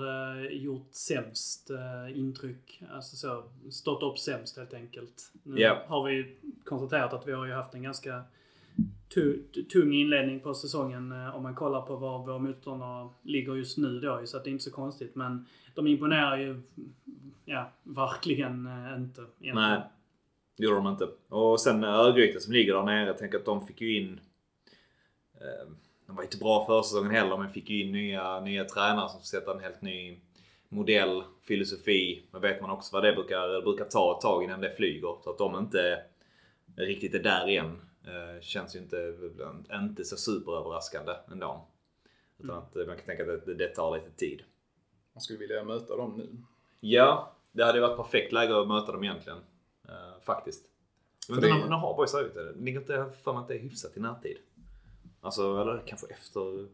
eh, gjort sämst eh, intryck. Alltså så, stått upp sämst helt enkelt. Nu Ja. har vi konstaterat att vi har ju haft en ganska tung inledning på säsongen eh, om man kollar på var våra motståndare ligger just nu då. Så att det är inte så konstigt. Men de imponerar ju ja, verkligen eh, inte. egentligen. Nej, det gjorde de inte. Och sen Örgryte som ligger där nere, jag tänker att de fick ju in... Ehm, de var inte bra försäsongen heller men fick ju in nya, nya tränare som sätter en helt ny modell, filosofi. Men vet man också vad det brukar, det brukar ta ett tag innan det flyger. Så att de inte riktigt är där igen. Eh, känns ju inte, inte så superöverraskande ändå. Utan att eh, man kan tänka att det, det tar lite tid. Man skulle vilja möta dem nu. Ja, det hade varit perfekt läge att möta dem egentligen. Eh, faktiskt. Men det- när, när har Boys ut det? Ligger inte för mig att det är hyfsat i närtid? Alltså, eller kanske efter...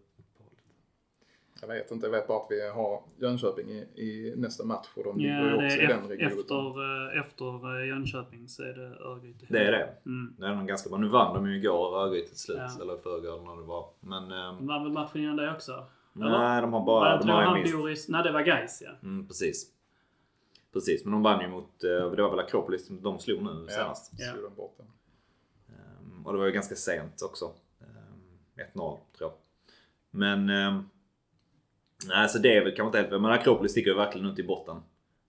Jag vet inte, jag vet bara att vi har Jönköping i, i nästa match och de ligger Ja, ju det också är i den regionen. efter, eh, efter eh, Jönköping så är det Örgryte. Det är det. Mm. Det är nog ganska bra. Nu vann de ju igår, Örgryte till slut. Ja. Eller förrgår när det var. Men... ehm, De vann väl matchen innan det också? nej, de har Var bara... det De har han. Boris? Nej, det var Gais ja. Mm, precis. Precis, men de vann ju mot... eh, Det var väl Akropolis de slog nu Ja, senast. gjorde de bort den. Ehm, Och det var ju ganska sent också. Ehm, 1-0 tror jag. Men... Nej, så det är väl kanske inte helt... Men Akropolis sticker ju verkligen ut i botten.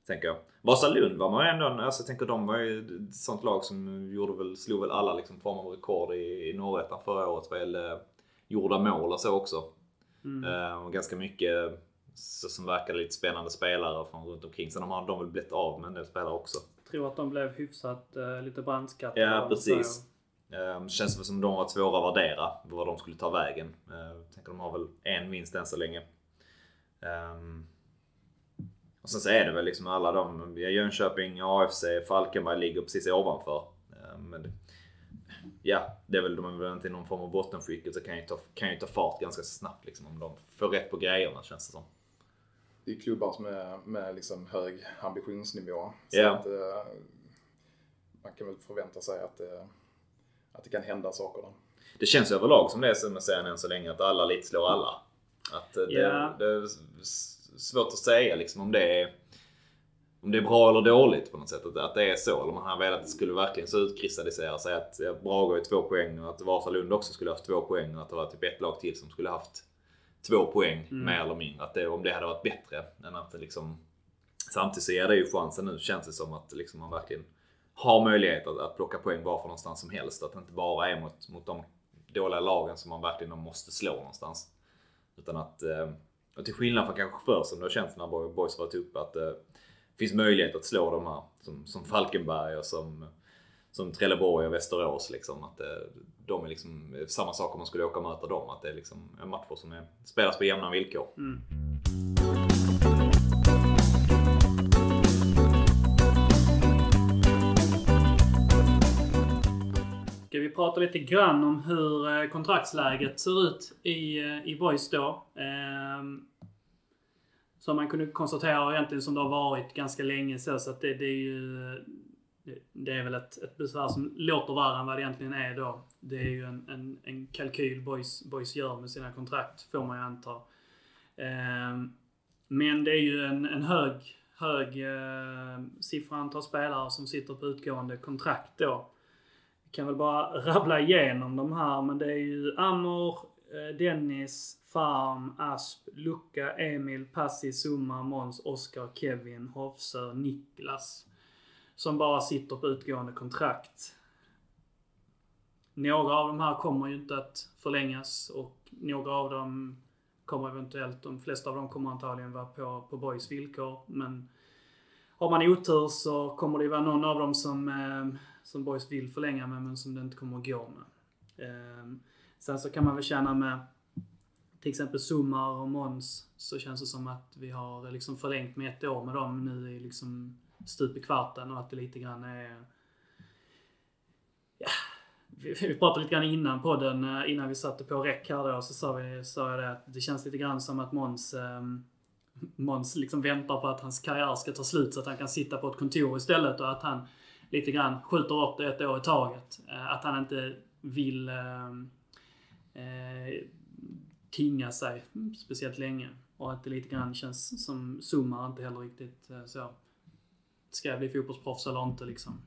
Tänker jag. Vasalund var man ju ändå... Alltså jag tänker de var ju ett sånt lag som gjorde väl, slog väl alla liksom form av rekord i, i norrettan förra året vad gällde gjorda mål och så också. Mm. Ehm, och ganska mycket så, som verkade lite spännande spelare från runt omkring. Sen har de väl blivit av med en del spelare också. tror att de blev hyfsat uh, lite brandskattade. Ja, precis. Um, känns väl som de var svåra att värdera vad de skulle ta vägen. Uh, tänker de har väl en vinst än så länge. Ehm, och sen så är det väl liksom alla de, Jönköping, AFC, Falkenberg ligger precis ovanför. Eh, men ja, det är väl, de är väl inte i någon form av bottenskick så kan ju ta, kan ju ta fart ganska snabbt liksom om de får rätt på grejerna känns det som. Det är klubbar som är med liksom hög ambitionsnivå. Så Ja. att, eh, man kan väl förvänta sig att det, att det kan hända saker där. Det känns överlag som det är som jag säger än så länge att alla lite slår alla. Att eh, det, Ja. det är svårt att säga liksom om det är om det är bra eller dåligt på något sätt. Att, att det är så. Eller man har velat att det skulle verkligen så utkristallisera sig att Brage är två poäng och att Vasalund också skulle haft två poäng och att det var typ ett lag till som skulle haft två poäng mer eller mindre. Att det, om det hade varit bättre än att liksom Samtidigt så ger det ju chansen nu känns det som att liksom man verkligen har möjlighet att, att plocka poäng var för någonstans som helst. Att det inte bara är mot, mot de dåliga lagen som man verkligen måste slå någonstans. Utan att, eh, och till skillnad från kanske förr som det har känts när Boys varit uppe, att det finns möjlighet att slå de här som, som Falkenberg och som, som Trelleborg och Västerås. Liksom, att det, de är liksom samma sak om man skulle åka och möta dem. Att det är liksom matcher som är, spelas på jämna villkor. Mm. Ska vi prata lite grann om hur eh, kontraktsläget ser ut i, eh, i Boys då. Ehm, som man kunde konstatera egentligen som det har varit ganska länge så, så att det, det är ju... det- Det är väl ett, ett besvär som låter värre än vad det egentligen är då. Det är ju en, en, en kalkyl Boys, Boys gör med sina kontrakt, får man ju anta. Ehm, men det är ju en, en hög, hög eh, siffra antal spelare som sitter på utgående kontrakt då. Kan väl bara rabbla igenom de här, men det är ju Amor, eh, Dennis, Farm, Asp, Lucka, Emil, Passi, Summa, Måns, Oskar, Kevin, Hofsö, Niklas. Som bara sitter på utgående kontrakt. Några av de här kommer ju inte att förlängas och några av dem kommer eventuellt, de flesta av dem kommer antagligen vara på, på Boys villkor. Men har man otur så kommer det ju vara någon av dem som, eh, som Boys vill förlänga med men som det inte kommer att gå med. Ehm, sen så kan man väl känna med till exempel Summar och Måns så känns det som att vi har liksom förlängt med ett år med dem nu i liksom stup i kvarten och att det lite grann är Ja, vi, pratade lite grann innan podden, eh, innan vi satte på räck här då, så sa, vi, sa jag det att det känns lite grann som att Måns ehm, Måns liksom väntar på att hans karriär ska ta slut så att han kan sitta på ett kontor istället och att han lite grann skjuter upp det ett år i taget. Eh, Att han inte vill eh, eh, tinga sig speciellt länge. Och att det lite grann känns som Summar inte heller riktigt eh, så. Ska jag bli fotbollsproffs eller inte liksom?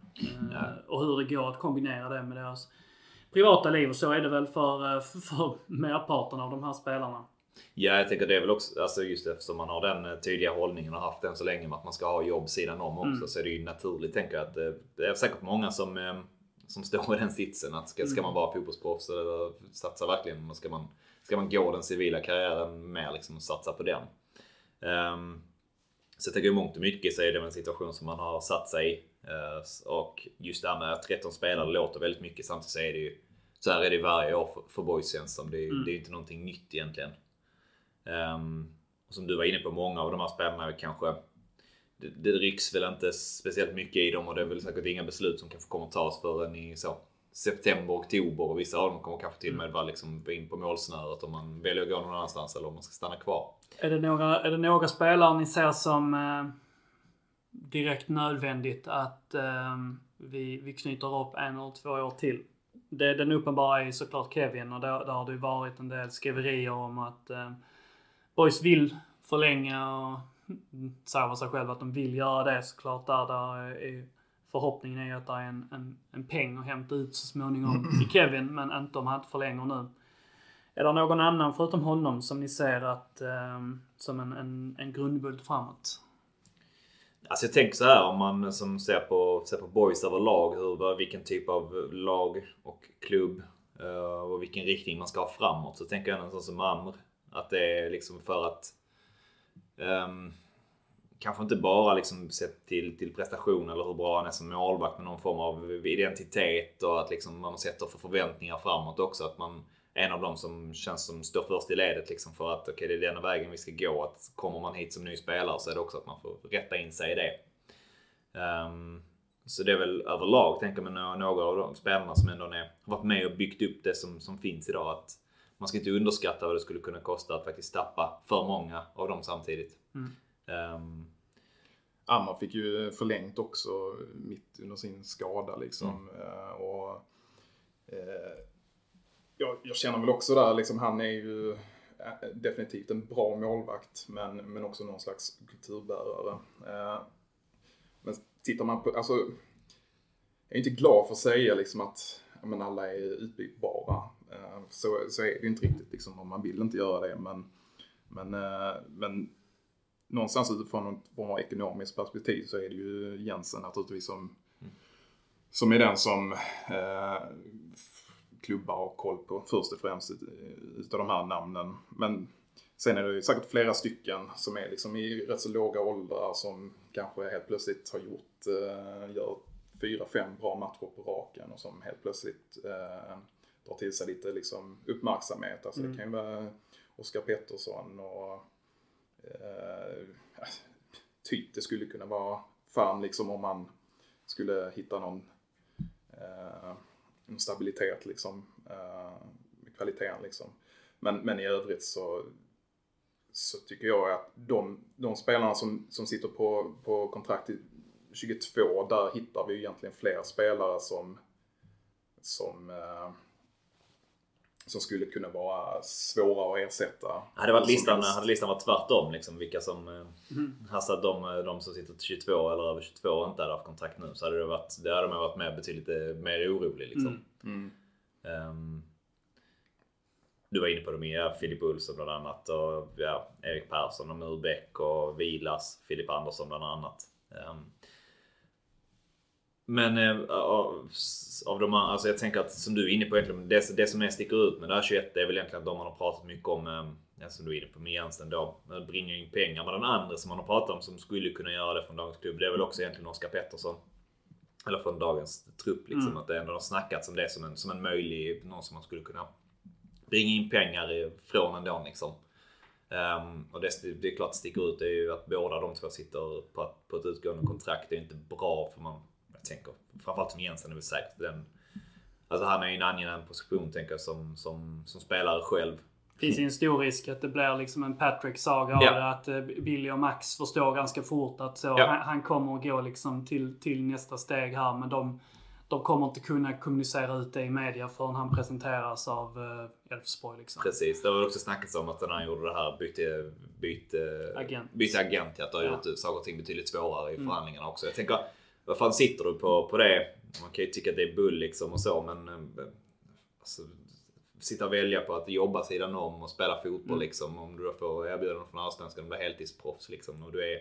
Ja. Och hur det går att kombinera det med deras privata liv. Och så är det väl för, för merparten av de här spelarna. Ja, jag tänker det är väl också, alltså just eftersom man har den eh, tydliga hållningen och haft den så länge med att man ska ha jobb sidan om också Mm. så är det ju naturligt tänker jag att eh, det är säkert många som, eh, som står i den sitsen att ska, ska Mm. man vara fotbollsproffs eller satsa verkligen och ska man, ska man gå den civila karriären mer liksom och satsa på den. Ehm, så jag tänker i mångt och mycket så är det en situation som man har satt sig i. Och just det här med att 13 spelare låter väldigt mycket samtidigt så är det ju så här är det varje år för, för boys känns det som. Det Mm. det är inte någonting nytt egentligen. Ehm, och som du var inne på, många av de här spelarna är kanske det, det rycks väl inte speciellt mycket i dem och det är väl säkert inga beslut som kanske kommer tas förrän i så, september, oktober och vissa av dem kommer kanske till och med vara liksom in på målsnöret om man väljer att gå någon annanstans eller om man ska stanna kvar. Är det några, är det några spelare ni ser som eh, direkt nödvändigt att eh, vi, vi knyter upp en eller två år till? Det, den uppenbara är ju såklart Kevin och där, där har det ju varit en del skriverier om att eh, Boys vill förlänga och säger väl sig själv att de vill göra det såklart. Där, där är, förhoppningen är att det är en, en, en peng att hämta ut så småningom i Kevin, men inte om han inte förlänger nu. Är det någon annan förutom honom som ni ser att, ehm, som en, en, en grundbult framåt? Alltså jag tänker så här om man som ser på, ser på boys överlag, hur, vilken typ av lag och klubb eh, och vilken riktning man ska ha framåt. Så tänker jag en sån som Amr. Att det är liksom för att um, Kanske inte bara liksom sett till, till prestation eller hur bra han är som målvakt med någon form av identitet och att liksom man sätter för förväntningar framåt också. Att man är en av dem som känns som står först i ledet liksom för att okej, okay, det är denna vägen vi ska gå. Att kommer man hit som ny spelare så är det också att man får rätta in sig i det. Um, så det är väl överlag, tänker man några av de spelarna som ändå är, har varit med och byggt upp det som, som finns idag. Att man ska inte underskatta vad det skulle kunna kosta att faktiskt tappa för många av dem samtidigt. Mm. Um, Amma fick ju förlängt också mitt under sin skada liksom. Mm. Uh, och, uh, jag, jag, känner väl också där, liksom, han är ju eh, definitivt en bra målvakt men, men också någon slags kulturbärare. Uh, men tittar man på, alltså, jag är inte glad för att säga liksom att men alla är utbytbara. Eh, så, så är det ju inte riktigt liksom, om man vill inte göra det men, men, eh, men någonstans utifrån ett form av ekonomiskt perspektiv så är det ju Jensen naturligtvis som, som är den som eh, klubbar har koll på först och främst utav de här namnen. Men sen är det ju säkert flera stycken som är liksom i rätt så låga åldrar som kanske helt plötsligt har gjort, eh, gör fyra, fem bra matcher på raken och som helt plötsligt eh, drar till sig lite liksom uppmärksamhet. Alltså mm. det kan ju vara Oskar Pettersson och eh, typ det skulle kunna vara fan liksom om man skulle hitta någon eh, stabilitet liksom eh, kvaliteten liksom. Men, men i övrigt så så tycker jag att de, de spelarna som, som sitter på, på kontrakt i 22, där hittar vi egentligen fler spelare som, som eh, som skulle kunna vara svåra att ersätta. Hade, varit listan, hade listan varit tvärtom, liksom, vilka som... Eh, mm. Alltså de, de som sitter till 22 eller över 22 och inte hade haft kontrakt nu så hade det varit, det hade man varit med betydligt eh, mer orolig. Liksom. Mm. Mm. Um, du var inne på dem i Filip Olsson bland annat och ja, Erik Persson och Murbeck och Vilas, Filip Andersson bland annat. Um, men äh, av de alltså jag tänker att som du är inne på egentligen, det, det som är sticker ut med det här 21 är väl egentligen att de man har pratat mycket om, äh, som du är inne på med Jensen då, bringar in pengar. Men den andra som man har pratat om som skulle kunna göra det från dagens klubb, det är väl också egentligen Oskar Pettersson. Eller från dagens trupp liksom. Mm. Att det ändå har snackats om det som en, som en möjlig, någon som man skulle kunna bringa in pengar från ändå liksom. Um, och det, det är klart det sticker ut, det är ju att båda de två sitter på, på ett utgående kontrakt. Det är inte bra för man tänker framförallt som Jensen är väl säkert den... Alltså han är i en angenäm position tänker jag som, som, som spelare själv. Det finns ju en stor risk att det blir liksom en Patrick-saga ja. av det. Att eh, Billy och Max förstår ganska fort att så, ja. han, han, kommer att gå liksom till, till nästa steg här. Men de, de kommer inte kunna kommunicera ut det i media förrän han presenteras av uh, Elfsborg. Liksom. Precis, det har också snackats om att när han gjorde det här bytte, bytte agent. Bytte agent att det har ja. gjort saker och ting betydligt svårare i mm. förhandlingarna också. Jag tänker vad fan sitter du på, på det? Man kan ju tycka att det är bull liksom och så men eh, alltså, sitta och välja på att jobba sidan om och spela fotboll mm. liksom. Om du då får erbjudande från Allsvenskan och blir heltidsproffs liksom och du är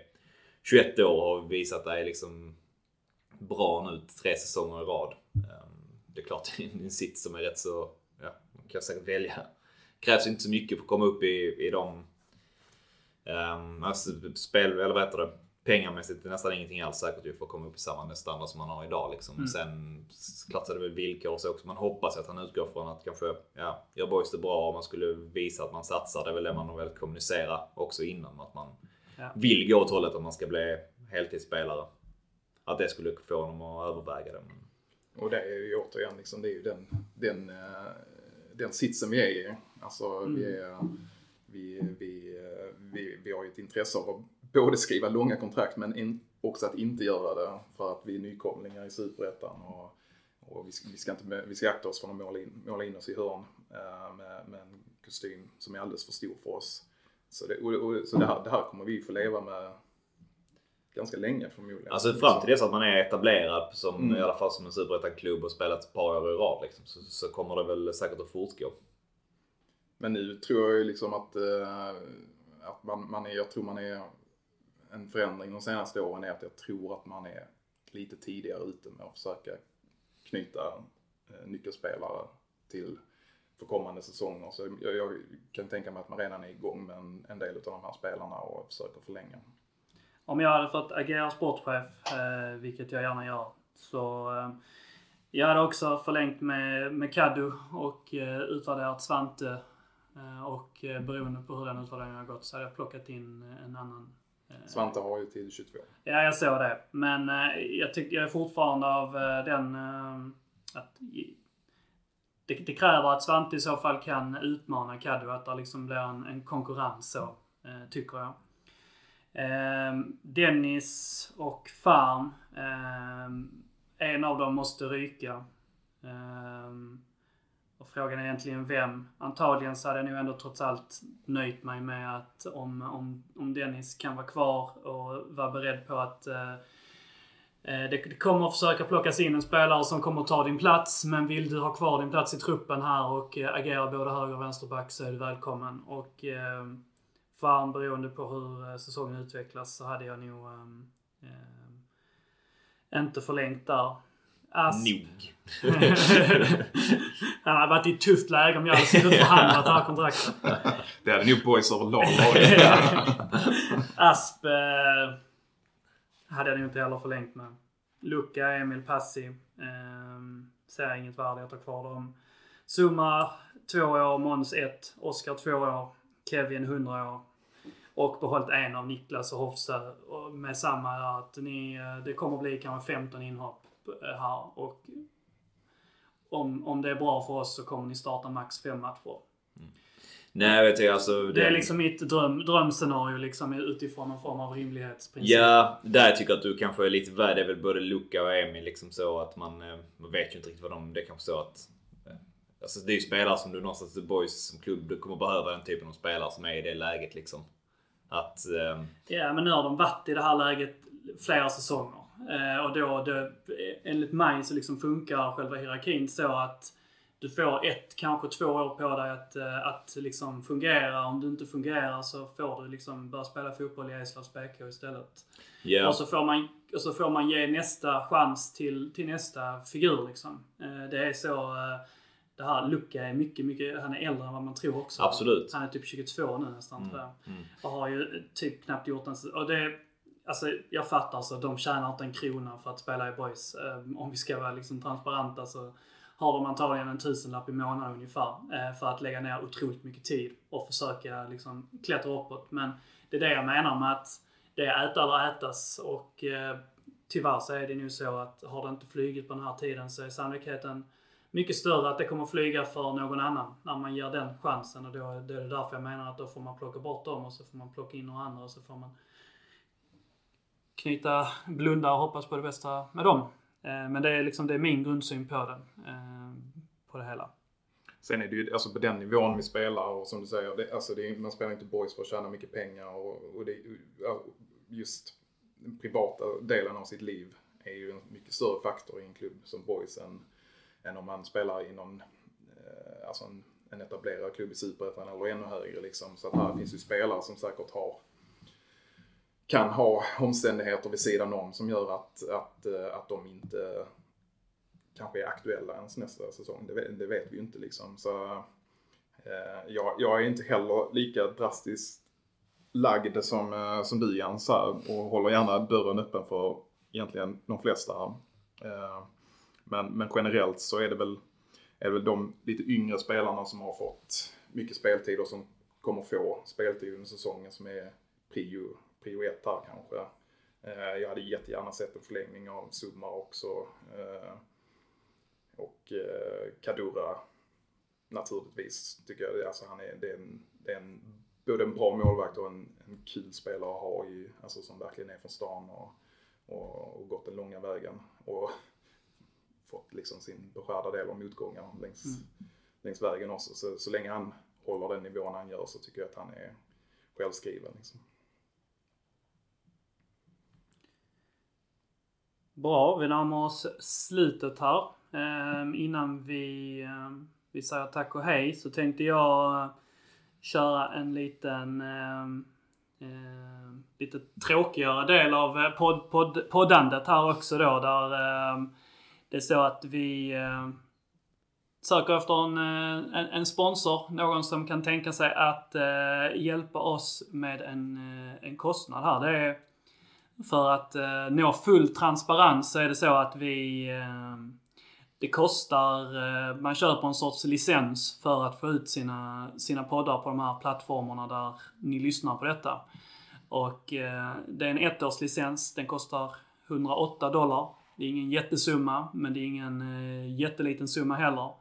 21 år och har visat dig liksom bra nu tre säsonger i rad. Ehm, det är klart det är en sits som är rätt så, ja, man kan säkert välja. Krävs inte så mycket för att komma upp i, i de um, alltså, spel, eller vad heter det? Pengamässigt är nästan ingenting alls säkert ju för att komma upp i samma standard som man har idag. Liksom. Mm. Sen det väl villkor så också. Man hoppas att han utgår från att kanske, ja, gör boys det bra och man skulle visa att man satsar. Det är väl det man har väl kommunicerat också innan. Att man ja. vill gå åt hållet att man ska bli heltidsspelare. Att det skulle få honom att överväga det. Och det är ju återigen liksom, det är ju den, den, eh, den sitsen vi är i. Alltså mm. vi, är, vi, vi, eh, vi, vi har ju ett intresse av att både skriva långa kontrakt men in, också att inte göra det för att vi är nykomlingar i Superettan. Och, och vi, ska, vi, ska inte, vi ska akta oss för att måla in, måla in oss i hörn eh, med, med, en kostym som är alldeles för stor för oss. Så, det, och, och, så det, här, det här kommer vi få leva med ganska länge förmodligen. Alltså fram till dess att man är etablerad som, mm. i alla fall som en superettan-klubb och spelat ett par år i rad liksom, så, så, kommer det väl säkert att fortgå. Men nu tror jag ju liksom att, äh, att man, man är, jag tror man är en förändring de senaste åren är att jag tror att man är lite tidigare ute med att försöka knyta eh, nyckelspelare till för kommande säsonger. Så jag, jag, kan tänka mig att man redan är igång med en, en del av de här spelarna och försöker förlänga. Om jag hade fått agera sportchef, eh, vilket jag gärna gör, så eh, Jag hade också förlängt med, med Kaddu och eh, utvärderat Svante. Eh, och eh, beroende på hur den utvärderingen har gått så hade jag plockat in en annan. Eh, Svante har ju till 22. Ja, jag såg det. Men eh, jag, tycker jag är fortfarande av eh, den... Att det, det kräver att Svante i så fall kan utmana Kaddu. Att det liksom blir en, en konkurrens så, tycker jag. Eh, Dennis och Farm. Eh, en av dem måste ryka. Eh, och frågan är egentligen vem. Antagligen så hade jag nog ändå trots allt nöjt mig med att om, om, om Dennis kan vara kvar och vara beredd på att eh, eh, det, det kommer att försöka plockas in en spelare som kommer att ta din plats. Men vill du ha kvar din plats i truppen här och eh, agera både höger och vänsterback så är du välkommen. Och eh, Farm, beroende på hur eh, säsongen utvecklas så hade jag nog eh, eh, inte förlängt där. Asp, Nog. Han hade varit i ett tufft läge om jag hade suttit och förhandlat det här kontraktet. Det hade nog boys överlag varit. Asp eh, hade jag nog inte heller förlängt med. Luca, Emil, Passi. Eh, ser inget värde i att ha kvar dem. Summa två år, Måns ett, Oskar två år, Kevin 100 år. Och behållit en av Niklas och Hofse och med samma att ni, eh, det kommer bli kanske 15 inhopp här. Och om, om det är bra för oss så kommer ni starta max fem matcher. Nej, vet jag alltså. Det är den- liksom mitt dröm, drömscenario liksom utifrån någon form av rimlighetsprincip. Ja, där tycker jag att du kanske är lite värd. Det är väl både Luca och Emil liksom så att man, eh, man vet ju inte riktigt vad de... Det är kanske så att... eh, Alltså det är ju spelare som du någonstans, The Boys som klubb, du kommer behöva den typen av spelare som är i det läget liksom. Att... Eh, Ja, men nu har de varit i det här läget flera säsonger. Eh, och då, det, enligt mig så liksom funkar själva hierarkin så att du får ett, kanske två år på dig att, eh, att liksom fungera. Om du inte fungerar så får du liksom börja spela fotboll i Eslövs BK istället. ja. Och, så får man, och så får man ge nästa chans till, till nästa figur liksom. Eh, det är så... Eh, det här Luca är mycket, mycket... Han är äldre än vad man tror också. Absolut. Han är typ 22 nu nästan tror jag. mm. Och har ju typ knappt gjort en... Och det... Alltså jag fattar så. De tjänar inte en krona för att spela i Boys. Ehm, om vi ska vara liksom transparenta så har de antagligen en tusenlapp i månaden ungefär. Eh, för att lägga ner otroligt mycket tid och försöka liksom klättra uppåt. Men det är det jag menar med att det är äta eller ätas. Och eh, tyvärr så är det nu så att har det inte flugit på den här tiden så är sannolikheten mycket större att det kommer flyga för någon annan när man ger den chansen. Och då, då är det därför jag menar att då får man plocka bort dem och så får man plocka in några andra och så får man knyta, blunda och hoppas på det bästa med dem. Eh, men det är liksom det är min grundsyn på det. Eh, på det hela. Sen är det ju alltså på den nivån vi spelar och som du säger, det, alltså det man spelar inte boys för att tjäna mycket pengar och, och det, just den privata delen av sitt liv är ju en mycket större faktor i en klubb som boys än, än om man spelar i någon, eh, alltså en, en etablerad klubb i Superettan eller ännu högre liksom. Så att här finns ju spelare som säkert har kan ha omständigheter vid sidan om som gör att, att, eh, att de inte kanske är aktuella ens nästa säsong. Det, vet- det vet vi ju inte liksom. Så, eh, jag, jag är inte heller lika drastiskt lagd som, eh, som du Jens här och håller gärna dörren öppen för egentligen de flesta. Eh, men, men generellt så är det väl, är det väl de lite yngre spelarna som har fått mycket speltid och som kommer få speltid under säsongen som är prio, prio ett här kanske. Eh, jag hade jättegärna sett en förlängning av Summa också. Eh, och eh, Kadura naturligtvis tycker jag. Alltså han är, det är, en, det är en, både en bra målvakt och en, en kul spelare att ha i, alltså som verkligen är från stan och, och, och gått den långa vägen. Och fått liksom sin beskärda del av motgångar längs, längs vägen också. Så, så länge han håller den nivån han gör så tycker jag att han är självskriven. Liksom. Bra, vi närmar oss slutet här. Ehm, innan vi, ehm, vi säger tack och hej så tänkte jag eh, köra en liten ehm, lite tråkigare del av eh, podd, podd, poddandet här också då. Där det är så att vi söker efter en, eh, en, en sponsor. Någon som kan tänka sig att eh, hjälpa oss med en, en kostnad här. Det är för att eh, nå full transparens så är det så att vi... Eh, det kostar, eh, man köper en sorts licens för att få ut sina, sina poddar på de här plattformarna där ni lyssnar på detta. Och eh, det är en ettårslicens, den kostar 108 dollar. Det är ingen jättesumma, men det är ingen eh, jätteliten summa heller.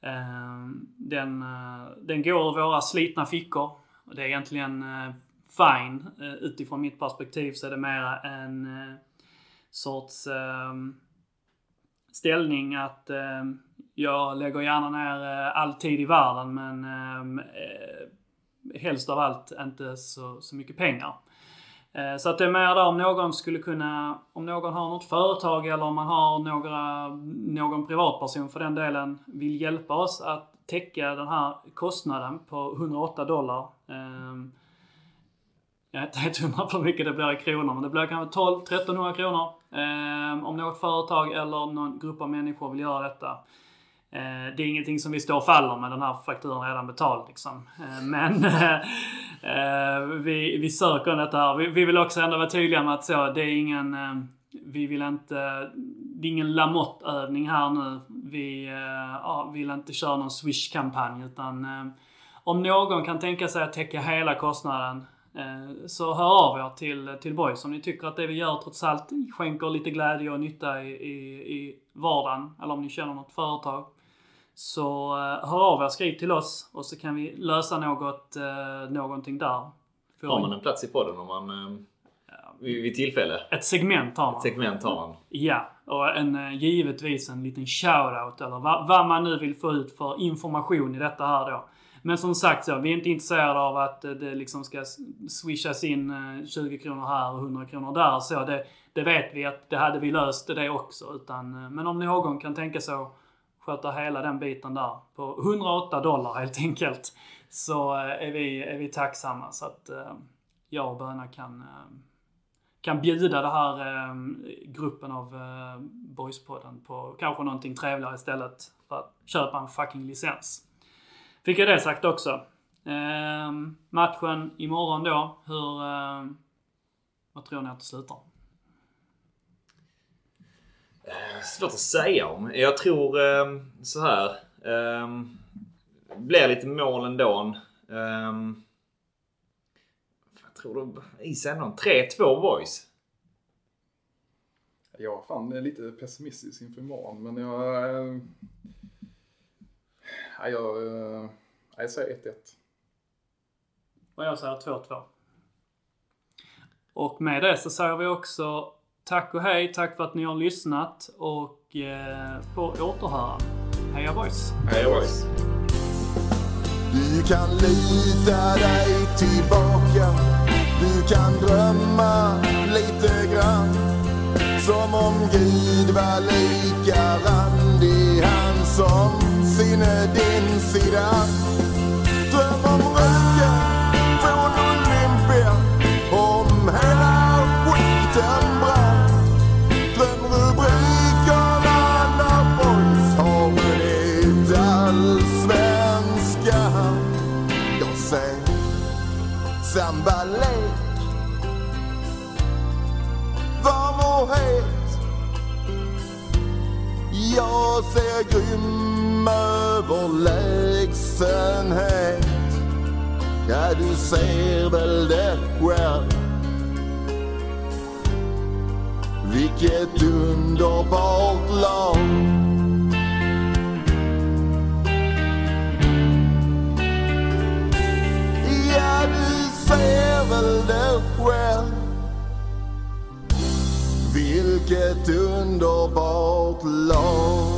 Eh, den, eh, den går ur våra slitna fickor. Det är egentligen eh, fine. Eh, utifrån mitt perspektiv så är det mera en eh, sorts ehm, ställning att ehm, jag lägger gärna ner eh, all tid i världen men ehm, eh, helst av allt inte så, så mycket pengar. Så att det är mer där om någon skulle kunna, om någon har något företag eller om man har några, någon privatperson för den delen vill hjälpa oss att täcka den här kostnaden på 108 dollar. Jag är inte helt hundra på hur mycket det blir i kronor, men det blir kanske 12-1300 kronor. Eh, om något företag eller någon grupp av människor vill göra detta. Eh, det är ingenting som vi står och faller med, den här fakturan är redan betald liksom. Eh, men eh, vi, vi söker detta här. Vi, vi, vill också ändå vara tydliga med att så, det är ingen eh, vi vill inte, det är ingen Lamotte-övning här nu. Vi eh, ja, vill inte köra någon Swish-kampanj utan ehm, om någon kan tänka sig att täcka hela kostnaden så hör av er till, till Boys om ni tycker att det vi gör trots allt skänker lite glädje och nytta i, i, i vardagen. Eller om ni känner något företag. Så eh, hör av er, skriv till oss och så kan vi lösa något, eh, någonting där. Har man en plats i podden om man vid tillfälle? Ett segment har man. Ett segment har man. Ja, och en, givetvis en liten shout-out eller vad, vad man nu vill få ut för information i detta här då. Men som sagt så, vi är inte intresserade av att eh, det liksom ska swishas in eh, 20 kronor här och 100 kronor där. Så det, det vet vi att det hade vi löst det också. Utan, eh, men om någon kan tänka sig att sköta hela den biten där på 108 dollar helt enkelt. Så är vi, är vi tacksamma så att jag och Böna kan, kan bjuda den här gruppen av Boyspodden på kanske någonting trevligare istället för att köpa en fucking licens. Fick jag det sagt också. Eh, matchen imorgon då, hur... Eh, vad tror ni att det slutar? Eh, svårt att säga om. Jag tror eh, så här. Eh, blir lite mål ändå. Eh, jag tror det is ändå 3-2 boys. Jag fan är lite pessimistisk inför imorgon men jag... Ja, jag, eh, jag säger 1-1. Och jag säger 2-2. Och med det så säger vi också tack och hej, tack för att ni har lyssnat och eh, på återhörande. Heja boys! Heja boys! Du kan lita dig tillbaka Du kan drömma lite grann Som om Gud var lika randig Han som sinne din sida. Dröm om röken från Olympia, om hela skiten brann. Dröm rubrikerna när boys har vunnit allsvenskan. Jag ser sambalek, varm och het. Jag ser grym överlägsenhet. Ja, du ser väl det själv. Vilket underbart lag. Ja, du ser väl det själv. Vilket underbart lag.